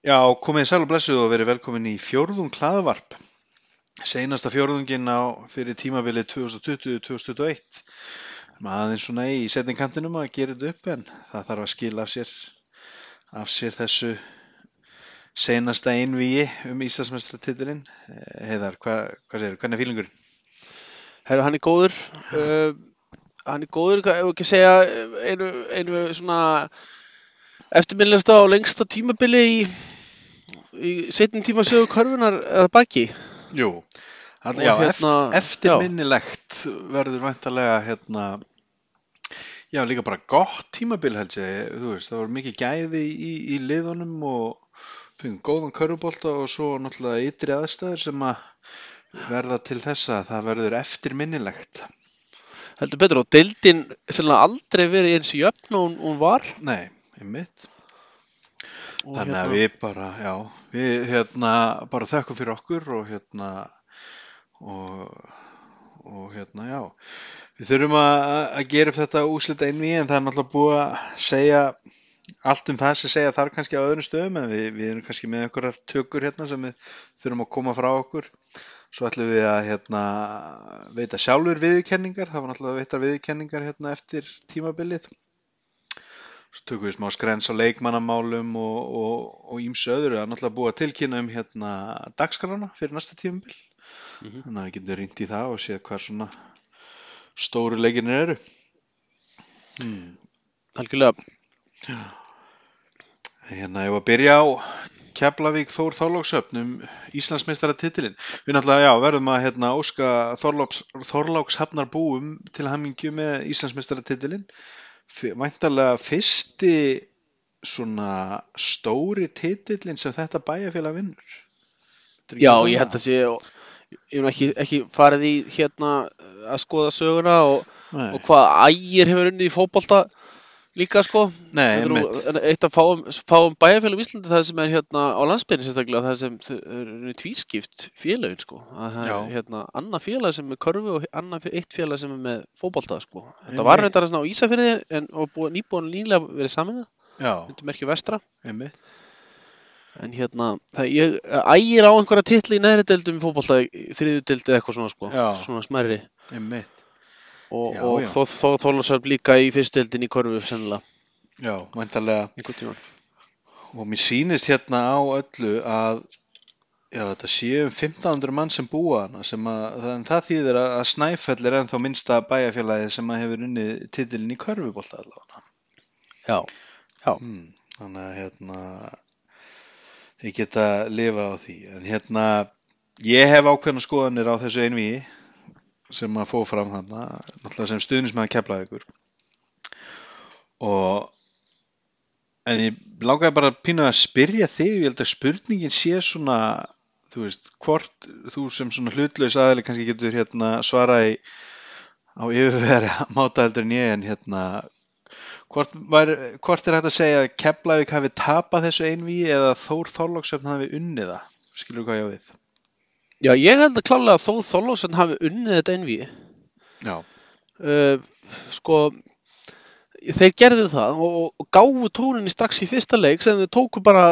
Já, komið sæl og blessuð og verið velkomin í fjórðung hlaðvarp. Seinasta fjórðungin á fyrir tímabilið 2020-2021. Maður svona í setningantinum að gera þetta upp en það þarf að skila af sér, af sér þessu seinasta einvíi um Íslandsmestratitilinn. Heiðar, hva, hvað segir þú? Hvernig er fílingurinn? Herru, hann er góður. Uh, hann er góður, ef ekki að segja, einu, einu svona eftirminnilegsta og lengsta tímabili í, í setjum tíma sögu körfunar eða baki. Jú, Og já, hérna, eft, eftirminnilegt verður vantarlega hérna, já líka bara gott tímabil held ég, þú veist, það voru mikið gæði í, í liðunum og fengum góðan körfubólta og svo náttúrulega ytri aðstæður sem að verða til þess að það verður eftirminnilegt. Heldur betur og deildin sennilega aldrei verið eins í jöfn og hún var. Nei, einmitt. Og Þannig hérna, að við bara, já, við hérna bara þökkum fyrir okkur og hérna og, og hérna, já, við þurfum að, að gera þetta úslita einví en það er náttúrulega búið að segja allt um það sem segja þarf kannski á öðrum stöðum en við, við erum kannski með einhverjar tökur hérna sem við þurfum að koma frá okkur. Svo ætlum við að hérna veita sjálfur viðurkenningar, það var náttúrulega að veita viðurkenningar hérna eftir tímabilið. Svo tökum við smá skrens á leikmannamálum og, ímsu öðru. Er náttúrulega búið að tilkynna um hérna dagskrana fyrir næsta tímabil. Mhm. Þannig að við getum rýnt í það og séð hvað svona stóru leikinir eru. Hmm. algjörlega, Hérna, ég var að byrja á Keflavík Þór Þorláksöfn um Íslandsmeistaratitilinn. Við náttúrulega, já, verðum að hérna, óska Þorláks, Þorlákshafnar búum til hamingju með Íslandsmeistaratitilinn. Væntalega fyrsti svona stóri titillinn sem þetta bæjarfélag vinnur. Já, ég held að sé, ég hef ekki, ekki farið í hérna að skoða söguna og, og hvað ægir hefur unnið í fótbolta líka sko. nei, Þetta er nú eitt af fáum, fáum bæjarfélagum í Íslandi það sem er hérna á landsbyrjun sérstaklega það sem eru tvískipt félagin sko að það Já. er hérna annað félag sem er körfu og annað eitt félag sem er með fótbolta sko þetta var reyndar á Ísafirði en nýbúin nýlega verið Já, undir merkju vestra einmitt. en hérna það ég ægir á einhverja titli í neðri deildum í fótbolta þriðu deildi eitthvað svona sko Já. svona smærri Einmitt. Og, Já, og já. þó, þó þólasöf líka í fyrst deildin í körfu sennilega. Já, tímann. Og mér sýnist hérna á öllu að já, þetta séu um 1500 mann sem búa hana sem að, það, en það þýðir að, að Snæfell er ennþá minnsta bæjarfélagið sem að hefur unnið titilin í körfubólta allavega. já, já, Hmm, þannig að hérna ég geta að lifa á því. En hérna ég hef ákveðna skoðanir á þessu einvíi sem að fóð fram þarna, náttúrulega sem stuðnismæður keflaði ykkur. Og En ég langaði bara að pínu að spyrja þig, ég held að spurningin sé svona, þú veist, hvort þú sem svona hlutlaus aðeins kannski getur hérna svarað í á yfirveri máta heldur en ég, en hérna, hvort, var, hvort er hægt að segja að Keflavík hafi tapað þessu einví eða Þór Þorlóksöfn hafi unnið það? Skilur hvað ég á við? Já, ég held að klálega að þó Þorlóksson hafi unnið þetta einví Já, uh, sko þeir gerðu það og, og gáfu tóninni strax í fyrsta leik sem þeir tóku bara,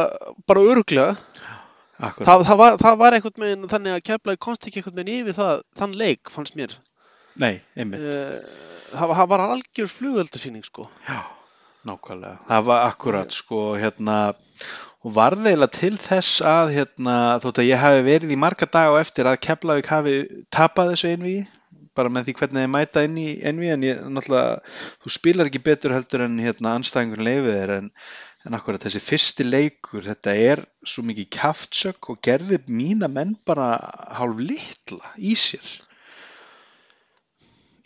bara öruglega akkur. það, það, var, það var einhvern veginn þannig að Keflavík komst ekki einhvern veginn yfir það, þann leik fannst mér Nei, einmitt. uh, það, það var algjör flugöldasýning sko Já, nákvæmlega. Það var akkurat sko hérna og varð eiginlega til þess að hérna þótt að ég hafi verið í marga daga á eftir að Keflavík hafi tapað þessu einví bara með því hvernig þið mæta inn í einví en ég náttúrulega þú spilar ekki betur heldur en hérna anstæðingur leifið er en, en akkurat þessi fyrsti leikur þetta er svo mikið kjaftsök og gerði mína menn bara hálf litla í sér.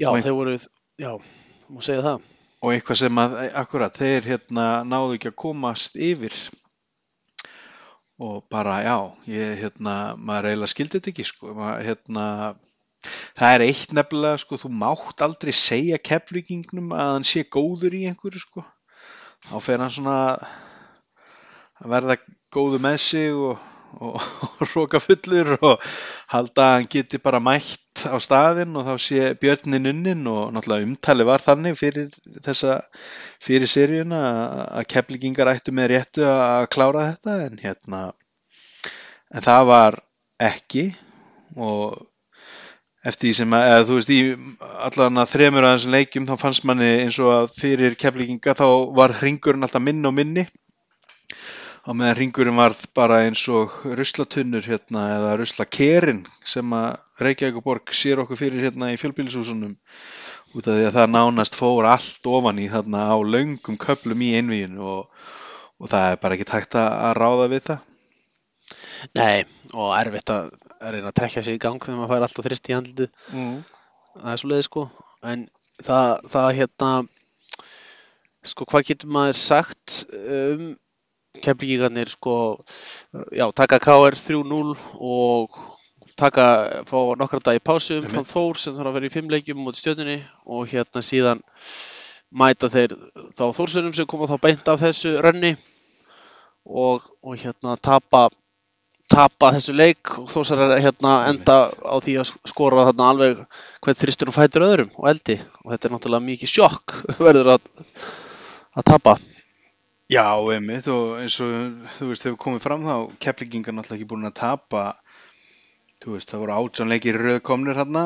Já, Og þeir voru, já, má segja það. Og eitthvað sem að akkurat þeir hérna náðu ekki að komast yfir og bara já ég hérna maður eiginlega skildi þetta ekki sko. Maður, hérna það er eitt nefnilega sko þú mátt aldrei segja keflvíkingnum að hann sé góður í einhverju sko. Þá fer hann svona að verða góður með sig og, og, og róka fullur og halda að hann geti bara mætt á staðinn og þá sé björnin unnin og náttúrulega umtali var þannig fyrir þessa, fyrir seríuna að- keflingingar ættu með réttu að klára þetta en hérna, en það var ekki og eftir því sem að, eða þú veist, í allan að þremur að þessum leikjum þá fannst manni eins og að fyrir keflinginga þá var hringurinn alltaf minn og minni á meðan hringurinn varð bara eins og ruslatunnur hérna eða ruslakerin sem að Reykjavíkuborg sér okkur fyrir hérna í fjölbýlishúsunum út af því að það nánast fór allt ofan í þarna á löngum köplum í einvíinu og, og það er bara ekki tækt að ráða við það. Nei, og erfitt að reyna að trekja sig í gang þegar maður fær alltaf þrist í handlitið. Mm. Það er svo leiði sko. En það, það hérna, sko hvað getur maður sagt um kemlingingarnir sko, já, taka KR 3-0 og taka, fá nokkra dag í pásu um Einmitt. Þór sem þarf að vera í fimm leikjum mútið stjörnunni og hérna síðan mæta þeir þá Þórsönum sem koma þá beint af þessu rönni og, og hérna tapa tapa þessu leik og Þórsar er hérna enda á því að skora þarna alveg hvern þristur og fætur öðrum og eldi. Og þetta er náttúrulega mikið sjokk verður að, að tapa Já, einmitt og eins og þú veist hefur komið fram þá keflingingar náttúrulega ekki búin að tapa. Þú veist það voru átján leikir rauðkomnir hérna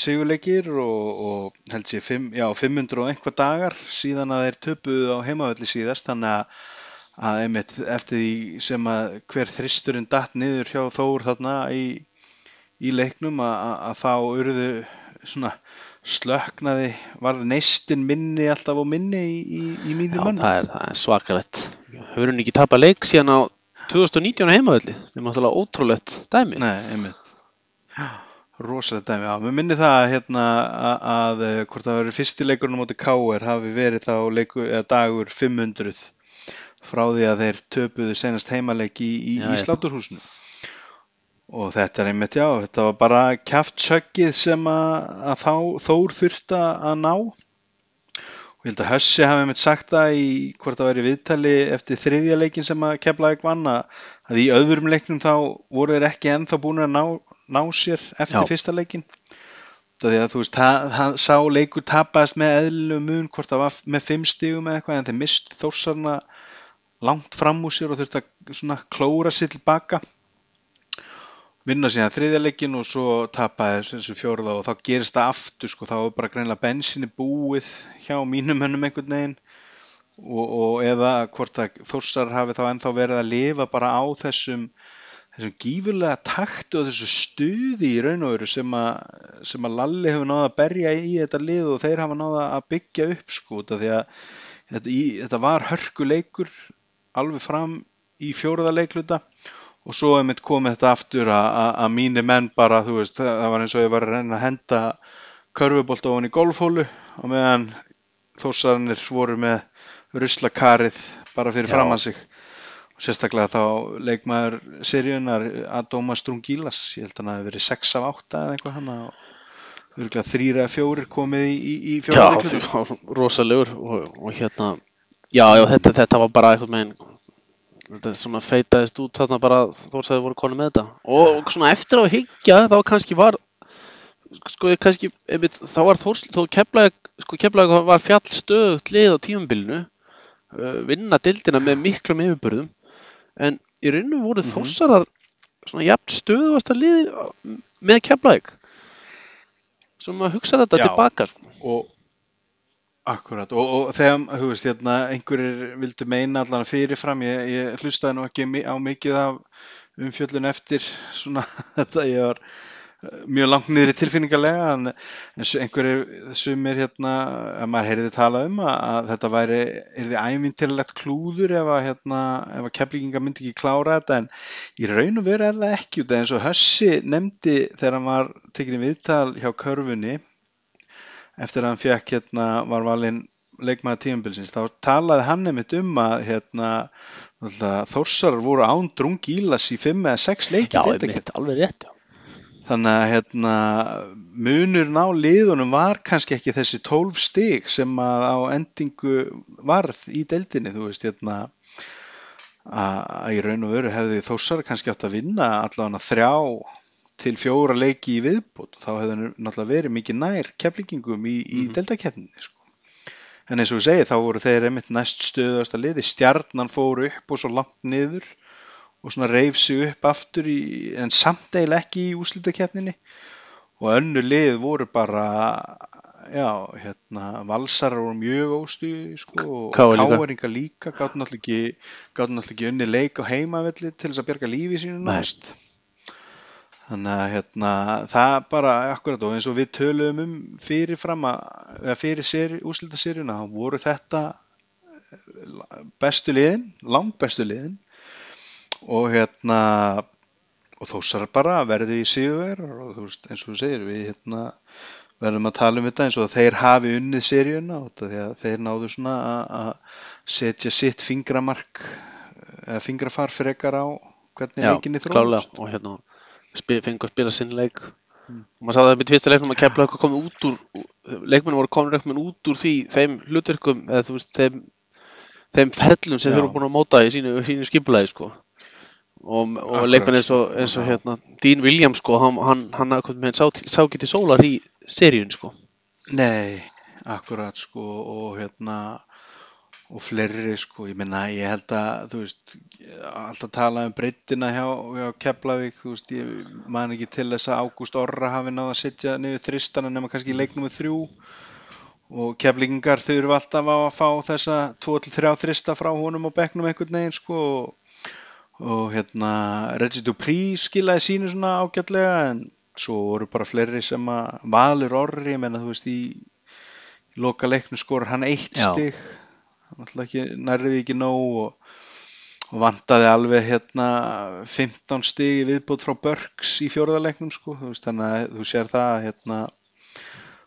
sigurleikir og, og held sér já, 500 og einhver dagar síðan að þeir töpuðu á heimavelli síðast þannig að, að einmitt eftir því sem að hver þristurinn datt niður hjá Þór þarna í, í leiknum að, að þá urðu svona slöknaði, varð neistin minni alltaf á minni í, í, í Já, mínu mann það er, það er svakalett hefur hún ekki tapað leik síðan á 2019 heimavelli það er náttúrulega ótrúlegt dæmi Nei, einmitt. Já, rosalega dæmi. Já, mér minni það hérna að, að eh, hvort það verið fyrsti leikurinn á móti KR hafi verið þá leiku, dagur 500 frá því að þeir töpuðu senast heimaleik í, í, Já, í já. sláturhúsinu. Og þetta er einmitt, já, þetta var bara kjaftsöggið sem að, að þá, Þór þurfti að ná. Og ég held að Hössi hafi einmitt sagt það í hvort það væri viðtali eftir þriðja leikin sem að Keflavík vann að, að í öðrum leiknum þá voru þeir ekki ennþá búin að ná, ná sér eftir Já. fyrsta leikin. Því að þú veist, það, sá leikur tapast með eðlilegu mun hvort það var með fimm stigum eða eitthvað en þeir mist þórsarna langt fram úr sér og þurfti að klóra sér tilbaka vinna síðan þriðja leikin og svo tapa þessu fjórða og þá gerist það aftur sko, þá er bara greinlega bensinni búið hjá mínum hönnum einhvern veginn. Og, og eða hvort að þórsar hafi þá ennþá verið að lifa bara á þessum þessum gífurlega taktu og þessu stuði í raun og veru sem að, sem að Lalli hefur náða að berja í þetta lið og þeir hafa náða að byggja upp sko því að þetta, í, þetta var hörkuleikur alveg fram í fjóruða leikluta. og svo er mitt komið þetta aftur að, að, að mínir menn bara, þú veist, það það var eins og ég var að reyna að henda körfubolt ofan í golfhólu og meðan þósarnir voru með ruslakarið bara fyrir Já. framann sig og sérstaklega þá leikmaður seríunar Adoma Strungilas ég held að hann hafi verið 6 af 8 eða eitthvað hann og örgulega 3 eða 4 komið í, í, í Já, rosalegur og, og hérna já, já, þetta, þetta var bara eitthvað megin þetta svona feitaðist út þarna bara þórsæði voru konum með þetta og svona eftir á að hyggja þá kannski var sko kannski einmitt, þá var þórs þó keflaði sko keflaði var fjall stöðugt lið á tímabilinu uh, vinna dildina með miklum yfirburðum en í rauninu voru Mhm. þórsarar svona jafn stöðuasta lið með keflaði sem að hugsa þetta Já. tilbaka sko. og akkurat og, og þegar þú veist hérna einhverjir vildu meina allan fyrirfram ég, ég hlustaði nú ekki á mikið af umfjöllun eftir svona þetta ég var eh, mjög langt niður í tilfinningarlega en, en einhverjir sumir hérna að maður heyrði tala um að, að þetta væri yrði ævintilegt klúður ef að hérna að keflinginga myndi ekki klára þetta en í raun og veru er það ekki út eins og Hössi nefndi þegar hann var tekinni viðtal hjá körfunni eftir að hann fekk hérna var valinn leikmaður tímabilsins þá talaði hann einmitt um að hérna náttúrulega Þórsar voru án drungílas í 5 eða 6 leiki Já, deildakeppni. einmitt, alveg rétt, já. þannig að hérna munurinn á liðunum var kannski ekki þessi 12 stig sem að á endingu varð í deildinni þú veist hérna að í raun og veru hefði Þórsar kannski átt að vinna allavega þrjá til fjóra leiki í viðbót þá hefði hann náttúrulega verið mikið nær keflingingum í, í Mhm. deildakefninni sko. en eins og ég segi þá voru þeir einmitt næst stöðast að liði stjarnan fór upp og svo langt niður og svona reif sig upp aftur í, en samt eiginlega ekki í úslitakefninni og önnu lið voru bara já, hérna valsarar voru mjög óstuði sko, og KR líka. káeringa líka gátt náttúrulega ekki, náttúrulega ekki unni leik á heimavelli til þess að bjarga lífi sínu Nei. Þannig að hérna það bara akkurat og eins og við töluðum um eða fyrir seri, úrslitaseríuna þá voru þetta eh, bestu liðin, langt bestu liðin. Og hérna og þósar bara verðu í sigurvegar og þú veist eins og þú segir við hérna verðum að tala um þetta eins og þeir hafi unnið seríuna og því að þeir náðu svona að- setja sitt fingramark eða fingrafar frekar á hvernig leikinni klálega þróast og hérna spil, fengur að spila sinn leik. Mm. og maður sagði það með tvista leiknum að kepla eitthvað komið út úr leikmennu voru komin eitthvað út úr því þeim hlutverkum eða þú veist þeim, þeim ferlum sem þeir eru búin að móta í sínu, sínu skipulagi sko. Og, og leikmenn eins og, eins og hérna Dean Williams sko hann, hann, hann, sá, sá getið sólar í seríun sko. Nei, akkurat sko og hérna og fleiri sko, ég meina ég held að þú veist, alltaf tala um breyttina hjá, hjá Keflavík þú veist, ég man ekki til þess að Ágúst Orra hafi náð að setja niður þristana nema kannski í leiknum með þrjú. Og keflingar þurfa alltaf á að fá þessa 2-3 þrista frá honum á bekknum einhvern veginn sko. Og, og hérna Reggie Dupree skilaði sínu svona ágætlega en svo voru bara fleiri sem að Valur Orri, ég menna þú veist í, loka leiknum skor hann eitt Já. Alltaf ekki, nærriði ekki nóg og, og vantaði alveg hérna 15 stig í viðbót frá Börks í fjórðaleiknum sko, þú veist þannig að þú sér það hérna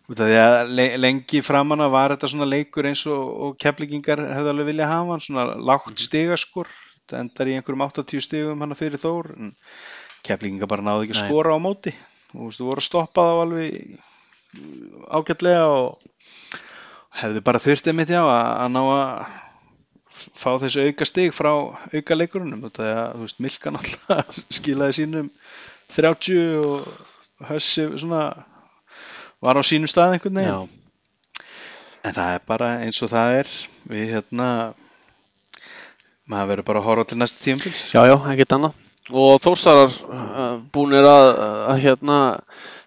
út af því að le- lengi framanna var þetta svona leikur eins og, og keflingingar hefði alveg viljað hafa hann svona lágt stigaskor. Þetta endar í einhverjum 80 stigum hann fyrir Þór en keflingingar bara náðu ekki að skora á móti. Og þú veist, þú voru að stoppa þá alveg ágætlega og hefði bara þurft einmitt já að, að ná að fá þessu auka stig frá auka leikurunum. Þetta er að, þú veist, Milka náttúrulega skilaði sínum 30 og Hössi svona var á sínum stað einhvern veginn. Já, en það er bara eins og það er. Við hérna maður verður bara að horfa til næsta tímpils já, já, ekkert annað. Og Þórsarar uh, búnir að, að hérna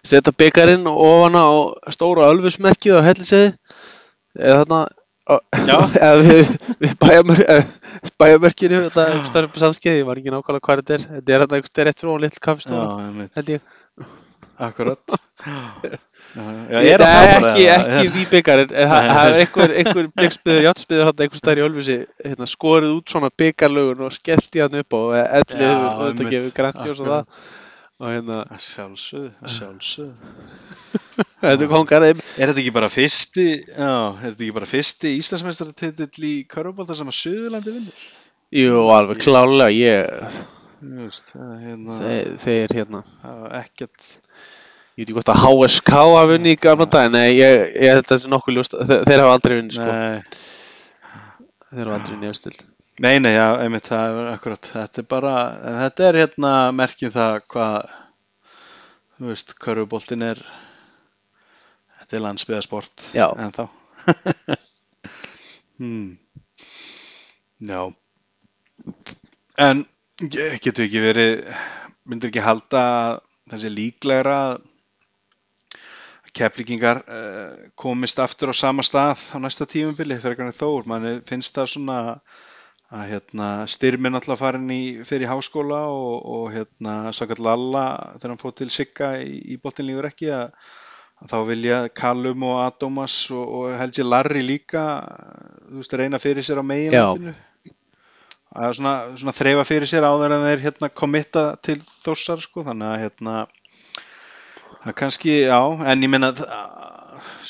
setja byggarinn ofan á stóra ölfusmerkið á helliseði eða þarna við, við bæjarmör, bæjarmörkinu þetta er einhver stærri sannskeiði, ég var ekki nákvæmlega hvað þetta er. Þetta er þarna einhver stærri eftir og held ég. Akkurat. Nei, er ekki, ekki við byggarinn en það er einhver, játspiður hann einhver stærri ölfusi hérna, skorið út svona byggarlugun og skellt í hann upp og ellið þetta gefur grænt ljós og það og hérna, að sjálfsögðu þetta er kongar Er þetta ekki bara fyrsti, já, er þetta ekki bara fyrsti Íslandsmeistaratitil í Körfubolta sem að Suðurlandi vinnur? Jú, alveg klálega ég, er hérna, þeir, þeir hérna. Ekkert, ég veit ekki hvort að HSK hafa vunnið í gamla dag nei, ég, ég þetta er nokkuð ljóst þeir, þeir hafa aldrei vunnið sko, þeir hafa aldrei vunnið efstild nei, nei, já, einmitt, það er akkurat, þetta er bara, þetta er hérna merkjum það hvað, þú veist, Körfuboltin er, þetta er landsbyðasport, en þá. hmm. Já, en ge- getur ekki verið, myndir ekki halda þessi líklegra keflingingar uh, komist aftur á sama stað á næsta tímubili fyrir hvernig þór, manni finnst það svona að hérna, styrminn alltaf farin í, fyrir háskóla og, og hérna, Sagat Lalla þegar hann fótt til Sigga í, í bottinlígur ekki að, að þá vilja Callum og Adomas og, og Helgi Larry líka veist, reyna fyrir sér á meginlandinu. Að svona, svona þreifa fyrir sér áður en þeir hérna komitta til þossar sko, þannig að hérna það kannski, já, en ég menna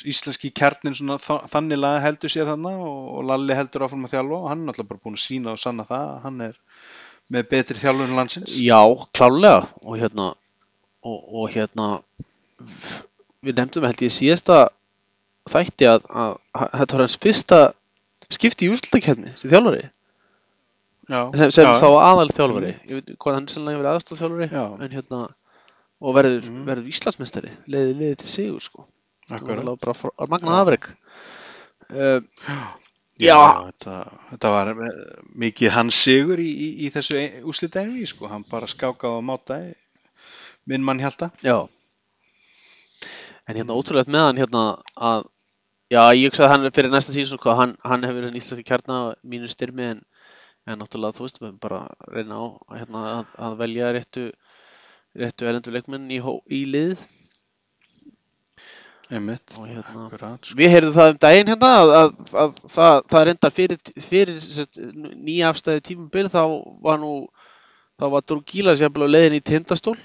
íslenski kjarnin svona þa- þannig laga heldur sér þarna og, og Lalli heldur áfram að þjálfa og hann er náttúrulega bara búin að sína og sanna það að hann er með betri þjálfun landsins. Já, klálega og hérna og, og hérna við nefndum held ég síðasta þætti að, að, að þetta var hans fyrsta skipti í úrslutakefni sem þjálfari. Já, sem, sem já, þá aðal þjálfari ég veit hvað hann sannlega verið aðstof þjálfari Já. en hérna og verður, Mhm. verður Íslandsmeistari leiði liði til sigur sko bara Já. afrek uh, Já, Já. þetta, þetta var eh, mikið hans sigur í, í, í þessu úslita einví, sko. Hann bara skákaði á máta minn mann hjálta. Já En hérna ótrúlegt með hann hérna að Já, ég hugsa að hann er fyrir næsta síðan sko, hann, hann hefur verið íslenski kjarna mínu styrmi en, en náttúrulega þú veist við höfum bara að reyna á hérna, að, að velja réttu réttu elendu leikmenn í, í lið Einmitt. og hérna Akkurat, sko. Við heyrðum það um daginn hérna að, að, að það, það reyndar fyrir, fyrir nýja afstæði tímabil þá var nú þá var Drúgíla sem á leiðin í tindastól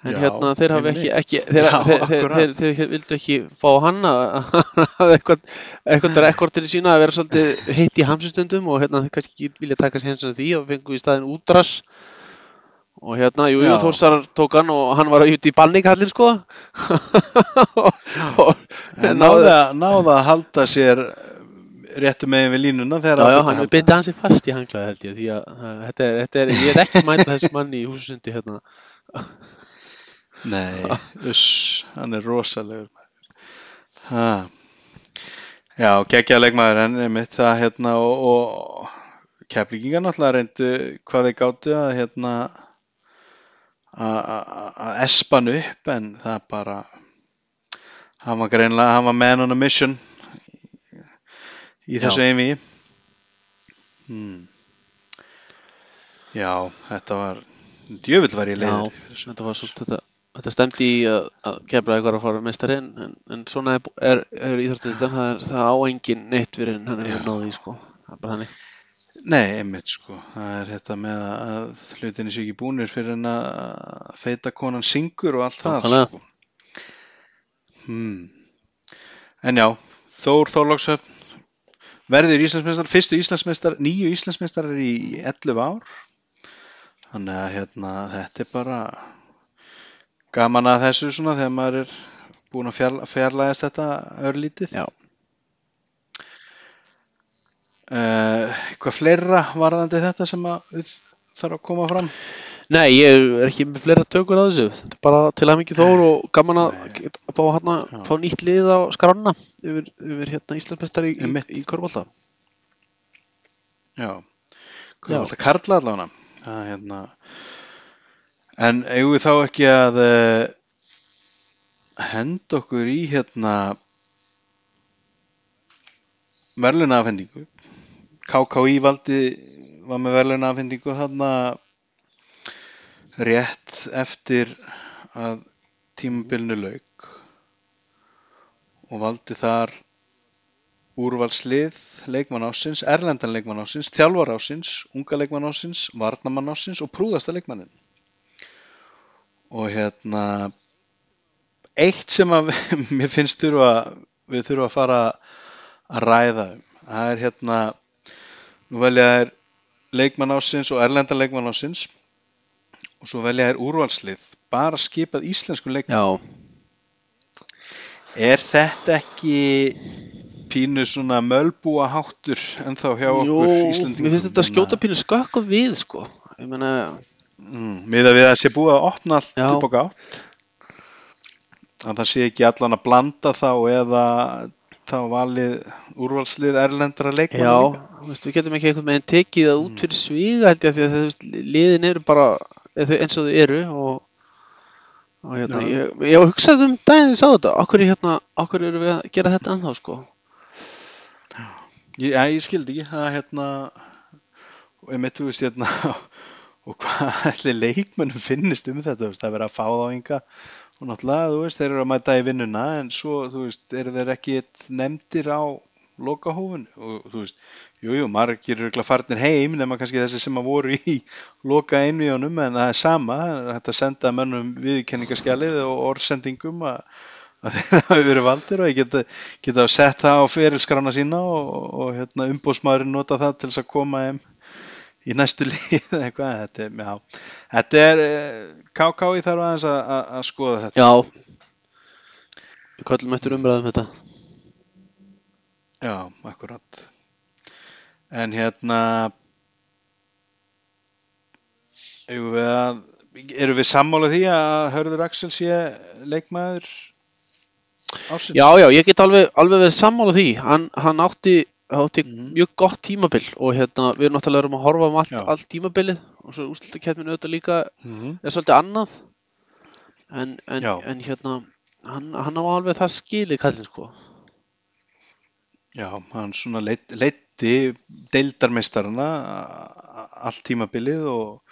en Já, hérna þeir hafi ekki, ekki þeir, Já, þeir, þeir, þeir, vildu ekki fá hann að að eitthvað, rekordinu sína að vera svolítið heitt í hamsustundum og hérna þeir kannski vilja taka sér hens því og fengu í staðin útras og hérna, jú, jú, Já. Þórsar tók hann og hann var út í banningallin sko En náði, að- náði að halda sér réttu megin við línuna þegar Já, já, hann er beintið hansi fast í hanglaði held ég því að uh, þetta er, þetta er, ég er ekki mæta þessu manni í húsusundi hérna Nei, uss, hann er rosalegur. Ha. Já, geggjaða leikmaður en einmitt það hérna og, og keflingingar náttúrulega reyndu hvað þeir gáttu að hérna að- espa hann upp en það bara hann var greinlega, hann var man on a mission í þessu Já. einví hmm. Já, þetta var djöfull var ég leiður. Já, þetta var svolítið þetta, þetta stemdi í að, að kemra eitthvað að fara meistari en, en, svona er, er, er íþróttuðan það, það á engin neitt fyrir en hann hefur náði í sko. Það er bara þannig Nei, einmitt sko, það er þetta með að hlutinni séu ekki búnir fyrir en að feita konan syngur og allt það sko. hmm. En já, Þór Þorlákshöfn verður Íslandsmeistar, fyrstu Íslandsmeistar, nýju Íslandsmeistarar í 11 ár. Þannig að hérna, þetta er bara gaman að þessu svona þegar maður er búin að fjarlægast þetta örlítið. Já. Uh, eitthvað fleira varðandi þetta sem að þarf að koma fram? Nei, ég er ekki með fleira tökur á þessu. Þetta er bara til að mikið þór og gaman að, að fá, hana, fá nýtt lið á skrána yfir, yfir hérna Íslandsmeistari í, í, Körbólta Já, alltaf karla allavega. Að, hérna. en eigum við þá ekki að uh, henda okkur í hérna verðlunafhendingu KKÍ valdi var með verðlunafhendingu þarna rétt eftir að tímabilinu lauk og valdi þar úrvalslið leikmann ásins, erlendan leikmann ásins, þjálfar ásins, unga leikmann ásins, varnamann ásins og prúðasta leikmannin. Og hérna, eitt sem að mér finnst þurfa, við þurfa að fara að ræða um, það er hérna, nú velja þær leikmann ásins og erlendan leikmann ásins og svo velja þær úrvalslið, bara skipað íslensku leikmann. Já, Er þetta ekki pínu svona mölbúa háttur en þá hjá Jú, okkur Íslandingum? mér finnst þetta skjóta pínu skökkum við sko ég meina, Mm, miða við að sé búið að opna allt upp og gátt. Að það sé ekki allan að blanda þá eða þá valið úrvalslið erlendra leikmann. já, þú veist, við getum ekki einhvern veginn tekið það út fyrir sviga held ég af því að veist, liðin eru bara eins og þau eru og, og hérna, Já. ég, ég hugsaði um daginn ég sá þetta, okkur, hérna, okkur eru við að gera þetta ennþá sko? Ég, ja, ég skildi ekki það hérna og ég mitt þú veist hérna og hvað allir leikmennum finnist um þetta, það er verið að fá þá ynga og náttúrulega, þú veist, þeir eru að mæta í vinnuna en svo, þú veist, eru þeir ekki nefndir á lokahófun og þú veist, jú, jú, margir eru örugglega farnir heim nema kannski þessi sem að voru í loka einvíunum en það er sama, það er hægt að senda mönnum viðkenningaskjalið og orðsendingum að að þeir hafi verið valdir og ég geta, geta sett það á ferilskrána sína og, og hérna, umbóðsmaðurinn nota það til þess að koma þeim í næstu lið eitthvað, þetta er, já, þetta er eh, KK í þarf aðeins að, að, að skoða þetta. Já Við köllum eftir umræðum þetta Já, akkurat. En hérna, eigum við að eru við sammála því að Hörður Axel sé leikmaður ásins? Já, já, ég get alveg, alveg verið sammála því. Hann, hann átti, átti Mhm. mjög gott tímabil og hérna, við erum náttúrulega erum að horfa um allt, allt tímabilið og svo úrslutakefnin auðvitað líka Mhm. er svolítið annað. En, en, en hérna, hann, hann á alveg það skilið kallinn, sko. Já, hann svona leitt, leitti deildarmeistarana allt tímabilið og,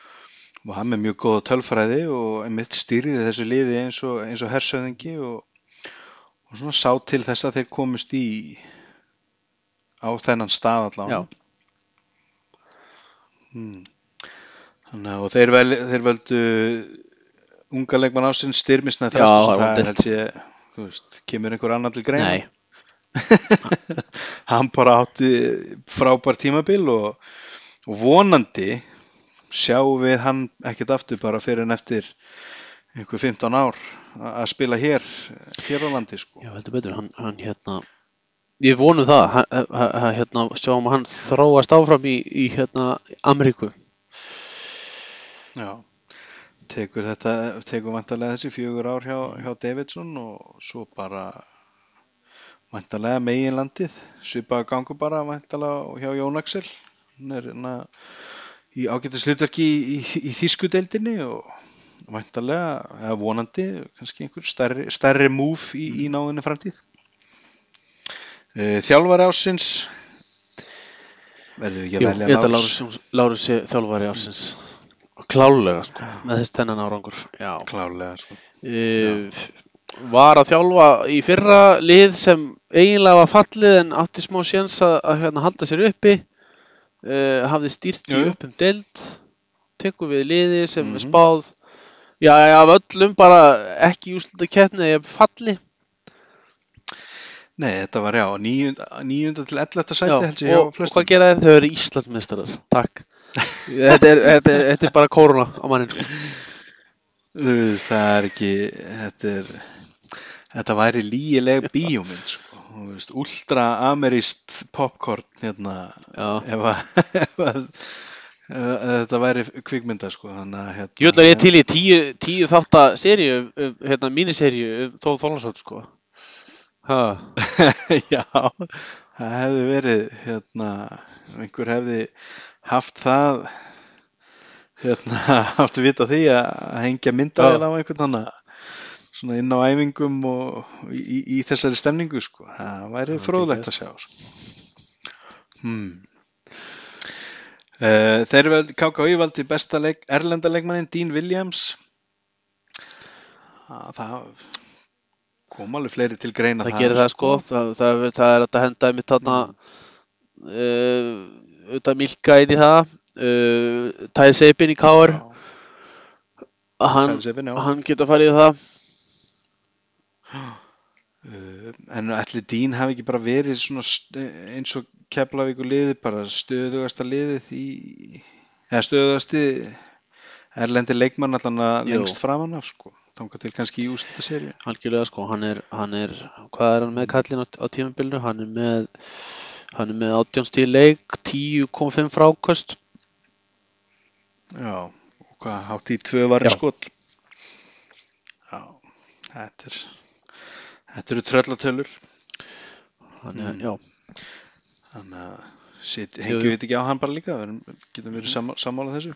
og hann með mjög góða tölfræði og einmitt stýriði þessu liði eins og, og hersöðingi og, og svona sá til þess að þeir komust í á þennan stað allavega. Já. Hmm. Þannig að þeir, vel, þeir völdu unga leikmann held ég, þú veist, kemur einhver annar til greina Nei, hann bara átti frábær tímabil og, og vonandi sjáum við hann ekkert aftur bara fyrir en eftir einhver 15 ár að spila hér hér á landi sko. já, heldur betur, hann, hann hérna, ég vonum það, hann, hérna, sjáum að hann þróast áfram í, í hérna, Ameríku. Já, tekur þetta tekur vantarlega þessi fjögur ár hjá, hjá Davidson og svo bara vantarlega meginlandið. Svipaða gangu bara vantarlega hjá Jón Axel. Hann er hérna í ágætis hlutverki í, í, í þýskudeildinni og vantarlega, eða vonandi kannski einhver stærri, stærri múf í, náðinni framtíð Þjálfari ásins verður ekki að velja Lárus? Lárus, sé þjálfari ársins. Klálega, sko, með þess tennan árangur. Já. klárlega sko. Uh, var að þjálfa í fyrra lið sem eiginlega var fallið en átti smá sjans að, að hérna, halda sér uppi uh, hafði stýrt því Jú, jú. upp um deild tekur við liði sem Mhm. er spáð já, já, af öllum bara ekki úslita keppni eða falli Nei, þetta var já, níunda til 11. sæti held ég og, og hvað gera þeir? Þau eru Íslandsmeistarar takk þetta, er, þetta, er, þetta er bara kóruna á mannin sko. Þú veist, það er ekki, þetta er, þetta væri lígileg bíómynd, sko. Ultra-ameríst popcorn, hérna, ef að, þetta væri kvikmynda, sko, hérna. Vil að ég til í tíu, tíu þátt að seríu, um, hérna míniseríu um Þóð Þólasson sko. Já, það hefði verið, hérna, einhver hefði haft það, hérna, haft að vita því að hengja myndaðil á einhvern annan, svona inn á æfingum og í, í, í þessari stemningu, sko. Það væri fróðlegt að sjá, sko. Hmm. Uh, þeir vel KKÍ valdi besta leik, erlenda leikmannin Dean Williams. Ah, Það kom alveg fleiri til greina það gerir það sko, það, það, er- það er að henda mitt þarna uh, auðvitað Milka inn í það uh, Tæði Seipin í Káar hann, Hann, hann geta farið í það. Uh, en ætli Dín hafi ekki bara verið eins og Keflavíkur liði bara stöðugasta liðið í eða stöðugasti erlendi leikmann allan að lengst framan af sko þangað til kannski í úslita serju algjörlega sko, hann er, hann er hvað er hann með kallin á, á tímabilinu? Hann er með hann er með 18 stíl leik 10,5 frákost já, og hvað hátt í tvö Já. skot? Já, þetta er þetta eru tröllatölur hann er, Mm. já, þannig að sit, Jú, hengjum við ekki á hann bara líka við getum verið sammála þessu.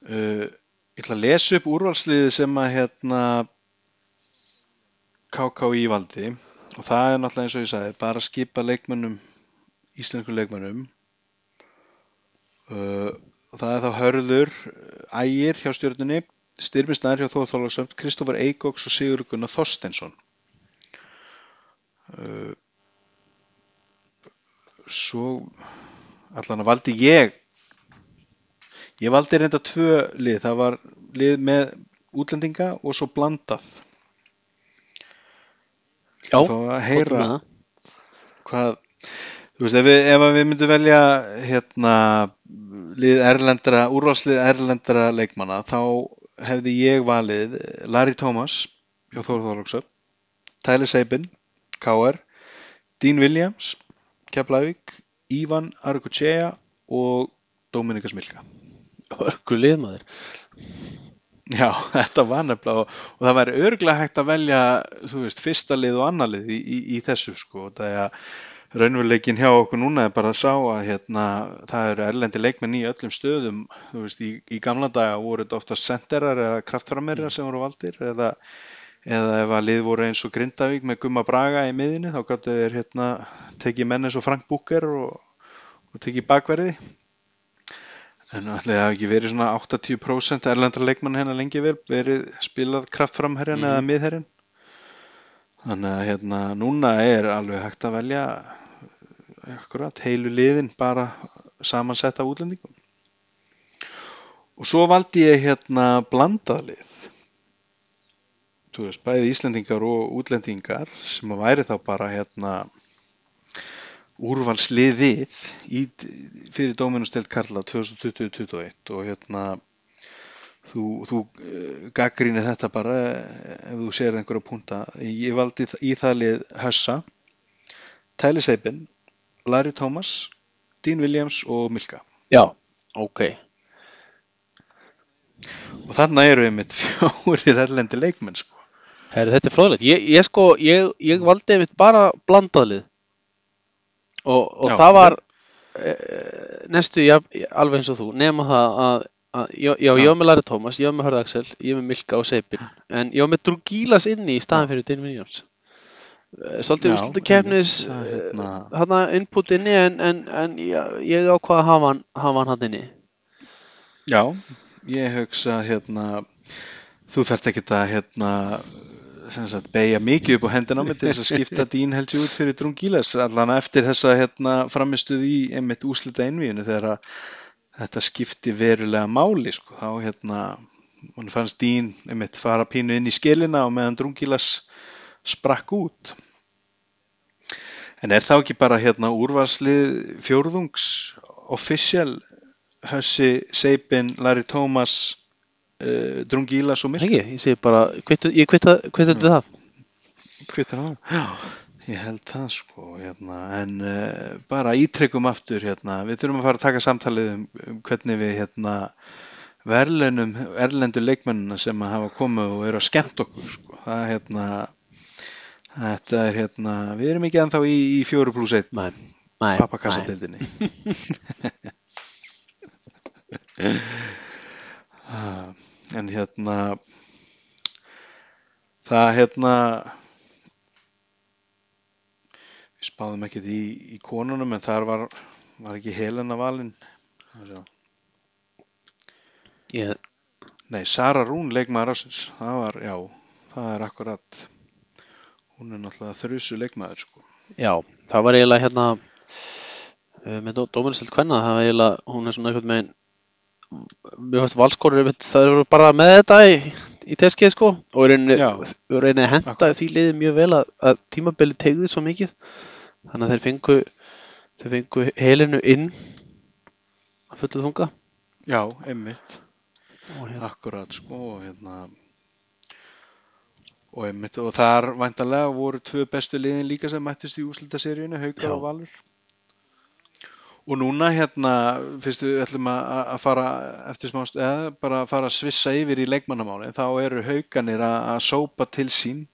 Uh, ég ætla að lesa upp úrvalsliðið sem að hérna KKÍ valdi. Og það er náttúrulega eins og ég sagði bara að skipa leikmönnum íslensku leikmönnum. Uh, og það er þá Hörður Ægir hjá stjórnunni Styrmisnær hjá Þóð Þólagsönd Kristófar Eikóks og Sigur Gunnar Þorstensson uh, svo allan að valdi ég ég valdi reynda tvö lið. Það var lið með útlendinga og svo blandað. Já þá að heyra hvað þú veist ef við, ef við myndum velja hérna lið erlendra, úrvalslið erlendra leikmanna þá hefði ég valið Larry Thomas hjá Þóru Þorlóksöp Tyler Sabin, KR Dean Williams Keflavík, Ivan Arguchea og Dominika Smilka Hörku liðmaður. Já, þetta var nefnilega og, og það væri örglega hægt að velja, þú veist, fyrsta lið og annar lið í, í, í þessu sko. Það er að raunveruleikin hjá okkur núna er bara að sá að hérna, það eru erlendi leikmenn í öllum stöðum, þú veist, í, í gamla daga voru þetta ofta senderar eða kraftframerjar sem voru valdir eða, eða ef að lið voru eins og Grindavík með Gumma Braga í miðinni þá gáttu þeir hérna tekið menn eins og Frank Búker og, og tekið bakverði. En ætli það hafi ekki verið svona 80% erlendra leikmann hérna lengi vel verið spilað kraftframherjan Mhm. eða miðherjan. Þannig að hérna núna er alveg hægt að velja akkurat heilu liðin bara samansetta útlendingum. Og svo valdi ég hérna blandað lið. Þú veist, bæði Íslendingar og útlendingar sem að væri þá bara hérna úrvalsliðið í, fyrir Dóminustelt Karla 2020-2021 og hérna þú, þú gaggrínir þetta bara eh, ef þú sér einhverja punta ég valdi í það lið Hössa Tyler Seibin Larry Thomas, Dean Williams og Milka Já, ok. og þarna eru einmitt fjórir erlendi leikmenn sko. Herri, þetta er fróðilegt. Ég, ég sko, ég, ég valdi einmitt bara blandaðlið og, og Já. það var e, næstu ja, alveg eins og þú, nema það að, að já, já, ég var með Larry Thomas, ég var með Hörð Axel, ég var með Milka og Seipin en ég var með Drúgílas inni í staðan fyrir Dean Williams. Eh, Svolítið keppnis það, hérna- þarna input inni en, en, en ég, ég ákvað að hafa hann, hafa hann hann inni. Já, ég hugsa hérna þú þarft ekki að hérna sagt, beigja mikið upp á hendina á mig til þess að skipta Dín held ég út fyrir Drungiles allan eftir þessa hérna framistuð í einmitt úslita einvíinu þegar að þetta skipti verulega máli sko, þá hérna hún fannst Dín einmitt fara pínu inn í skilina og meðan Drungiles sprakk út. En er þá ekki bara hérna úrvarslið fjórðungs official Hössi, Seipin, Larry Thomas uh, Drungilas og Milka Ekki, ég segi bara, kvittu, ég kvitta, kvitta undir það. Kvittar það? Já, ég held það sko, hérna, en uh, bara ítryggum aftur, hérna, við þurfum að fara að taka samtalið um, um hvernig við, hérna, verðlunum erlendu leikmennina sem að hafa komið og eru að skemmt okkur, sko, það, hérna, þetta er, hérna, við erum ekki ennþá í, í fjóru pluss einn Nei, nei, nei. pappakassadeildinni. En hérna, það, hérna, við spáðum ekkert í, í konunum en þar var, var ekki Helena valin. Ég, Nei, Sara Rún leikmaður ásins, það var, já, það er akkurat, hún er náttúrulega þrusu leikmaður, sko. Já, það var eiginlega hérna uh, með Dóminstild Kvenna, það var eiginlega, hún er svona einhvern veginn mér fannst valskorur það eru bara með þetta í, í teskið sko og rauninni að henda Akkurat. því liðið mjög vel að, að tímabili tegði svo mikið þannig að þeir fengu þeir fengu helinu inn að fullu þunga Já, einmitt. hérna, Akkurat sko og hérna og einmitt og þar væntanlega voru tvö bestu liðin líka sem mættist í úslitaseríunni, Haukar Já. og Valur og núna hérna fyrst við ætlum að fara eftir smást, eða bara að fara að svissa yfir í leikmannamáli, þá eru Haukanir að, sópa til sín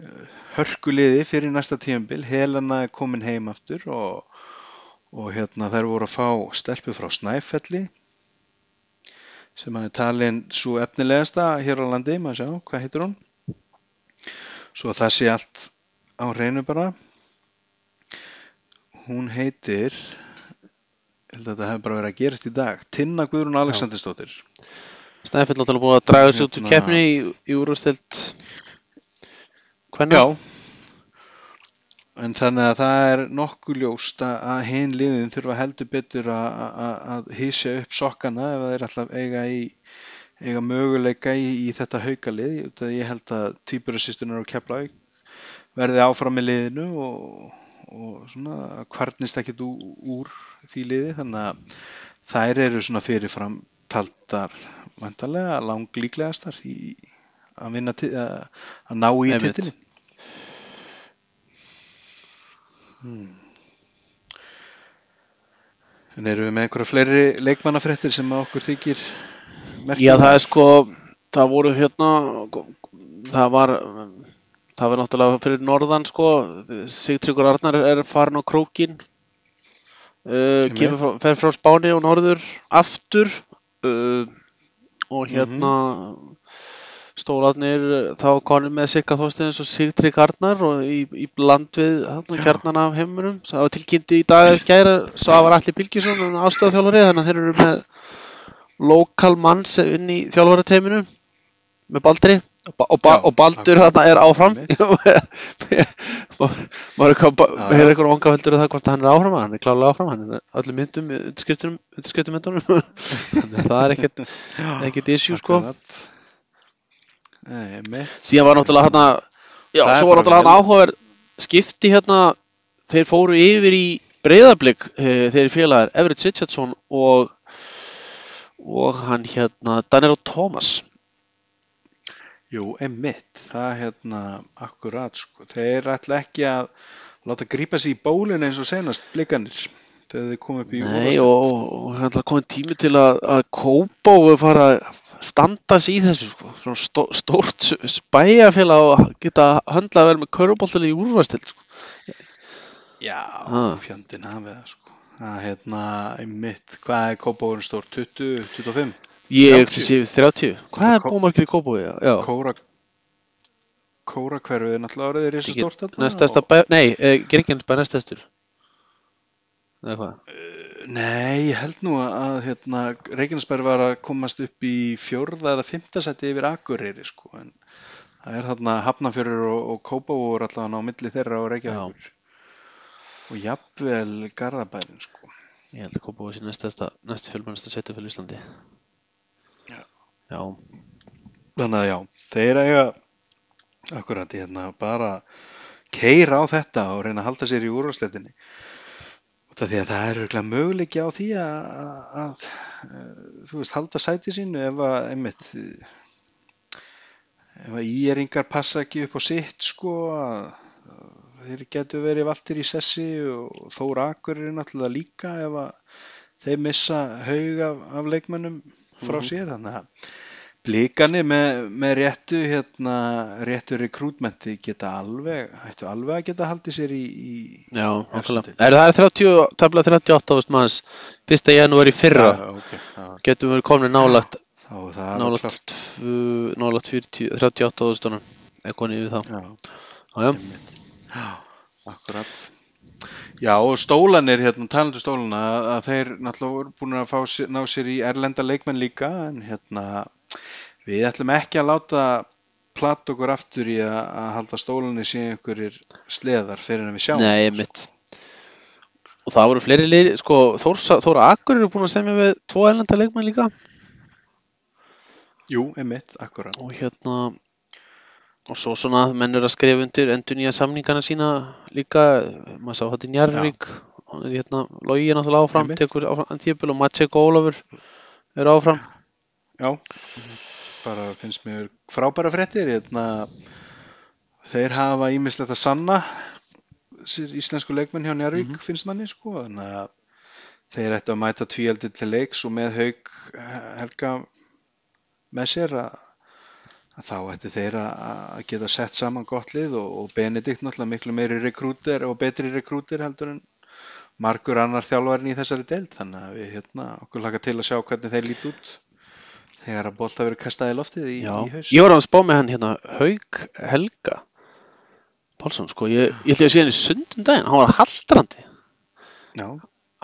eh, hörkuliði fyrir næsta tímabil, Helena er komin heim aftur og, og hérna þær voru að fá stelpu frá Snæfelli sem að er talin svo efnilegasta hér á landi, maður sjá, hvað heitir hún? Svo það sé allt á hreinu bara. Hún heitir, held að þetta hefur bara verið að gerast í dag, Tinna Guðrún Alexandersdóttir. Snæfell náttúrulega búin að draga sér út úr Hérna- keppni í, í úrvastild Kvenna Já. En þannig að það er nokkuð ljóst að- hinn liðin þurfa heldur betur að, að, að hísja upp sokkana ef þeir alltaf eiga í eiga möguleika í, í þetta haukalið. Ég, ég held að týpurasýstunar og Keflavík verði áfram með liðinu og, og svona kvarnist ekkit úr því liði þannig að þær eru svona fyrirfram taldar vantarlega langlíklegastar í að vinna að, ná í titilin. Hmm. En erum við með einhverja fleiri leikmannafréttir sem okkur þykir Já, það er sko, það voru hérna, það var, það var náttúrulega fyrir norðan sko, Sigtryggur Arnar er farin á krókin, uh, frá, fer frá Spáni og norður aftur. Uh, og hérna stólarnir þá konum með Sigga Þorsteins og Sigtrygg Arnar og í, í bland við kjarnan af heimunum, það var tilkynnti í dag að gæra, svo var Alli Bilgisson ástöðaþjálfari, þannig að þeir eru með lokal mann inn í þjálfarateiminu með Baldri og, ba Já, og Baldur þarna er áfram. maður hefur eitthvað vangaveldur um það hvort hann er áfram? Hann er klálega áfram, hann er öllum myndum undirskriftum, myndunum. Þannig að það er ekkert, ekkert issue sko. Nei, síðan var náttúrulega hérna já, Það svo var náttúrulega hérna áhugaverð skipti hérna. Þeir fóru yfir í breyðablík þeir félagar Everett Richardson og og hann hérna Daniel Thomas Jú, einmitt, það hérna akkurat sko, þeir ætla ekki að láta grípa sig í bólinn eins og senast blikanir þegar þeir koma upp í Nei, og, og, og hann er komið tími til að, að kópa og fara að standa sig í þessu sko. Svona stó, stórt spæjafélag og geta höndla að vera með körubóltali í úrvastild sko. Já, Ah. fjandinn hafið það sko. Það hérna, einmitt, hvað er kópáurinn stór? 20, 25? Ég 30. sé 30 Hvað er bómarkir í kópói? Já, Kóra Kóra hverfið er náttúrulega orðið þarna næstesta og- bæ, nei, eh, Gríkjans bæ næstestur Eða hvað? Nei, ég held nú að hérna, Reykjanesbær var að komast upp í fjórða eða fymta seti yfir Akureyri sko, en það er þarna Hafnafjörur og, og Kópavóur allavega á milli þeirra og Reykjavíkur og jafnvel Garðabærin sko. Ég held að kópói sé næst fjölmennasta sveitufél Íslandi Já. Þannig að já, þeir eiga akkurat hérna bara keira á þetta og reyna að halda sér í úrvarsleitinni því að það er örugglega möguleiki á því að, að, að eh, þú veist, halda sæti sínu ef að einmitt ef að íeringar passa ekki upp á sitt sko þeir getur verið valtir í sessi og Þór Akur er náttúrulega líka ef að þeir missa haug af, af leikmönnum frá Mhm. sér þannig að Blíkanir með, með réttu hérna, réttu rekrútmenti geta alveg, hættu alveg að geta haldið sér í, í já, deild. Er það er 30, tabla 38.000 manns Fyrsta janúari í fyrra Já, ok, já, Getum við komin klárt. tv- nálægt 40, 38.000 tónum eitthvað niður þá Já, já, já. já, akkurat. Já, og stólanir, hérna, talandu stólana, að, að þeir náttúrulega voru búin að fá, ná sér í erlenda leikmenn líka, en hérna, við ætlum ekki að láta platt okkur aftur í að, að halda stólanir síðan einhverjir sleðar fyrir en við sjáum. Nei, mitt og það voru fleiri lið sko, Þóra, Þóra Akur eru búin að semja við tvo ælanda leikmenn líka Jú, einmitt, akkurat. og hérna og svo svona menn eru að skrifa undir endur nýja samningana sína líka. Maður sá þetta í Njarvík hann er hérna, Logi er náttúrulega áfram tekur áfram tíðbíl og Matsek Ólafur eru áfram. Já, bara finnst mér frábæra fréttir, hérna, þeir hafa ímislegt að sanna sér íslensku leikmenn hjá Njarvík finnst manni sko, þannig að þeir ættu að mæta tvíaldi til leiks og með haug helga með sér að þá ættu þeir að geta sett saman gott lið og, og Benedikt náttúrulega miklu meiri rekrúter og betri rekrúter heldur en margur annar þjálfarinn í þessari deild. Þannig að við hérna okkur laka til að sjá hvernig þeir lít út þegar að bolta verið kastað í loftið í, í haus ég var að spá með hann hérna Haug Helga Pálsson sko, ég, ég ætla að sé hann í sundum daginn. Hann var haldrandi. Já,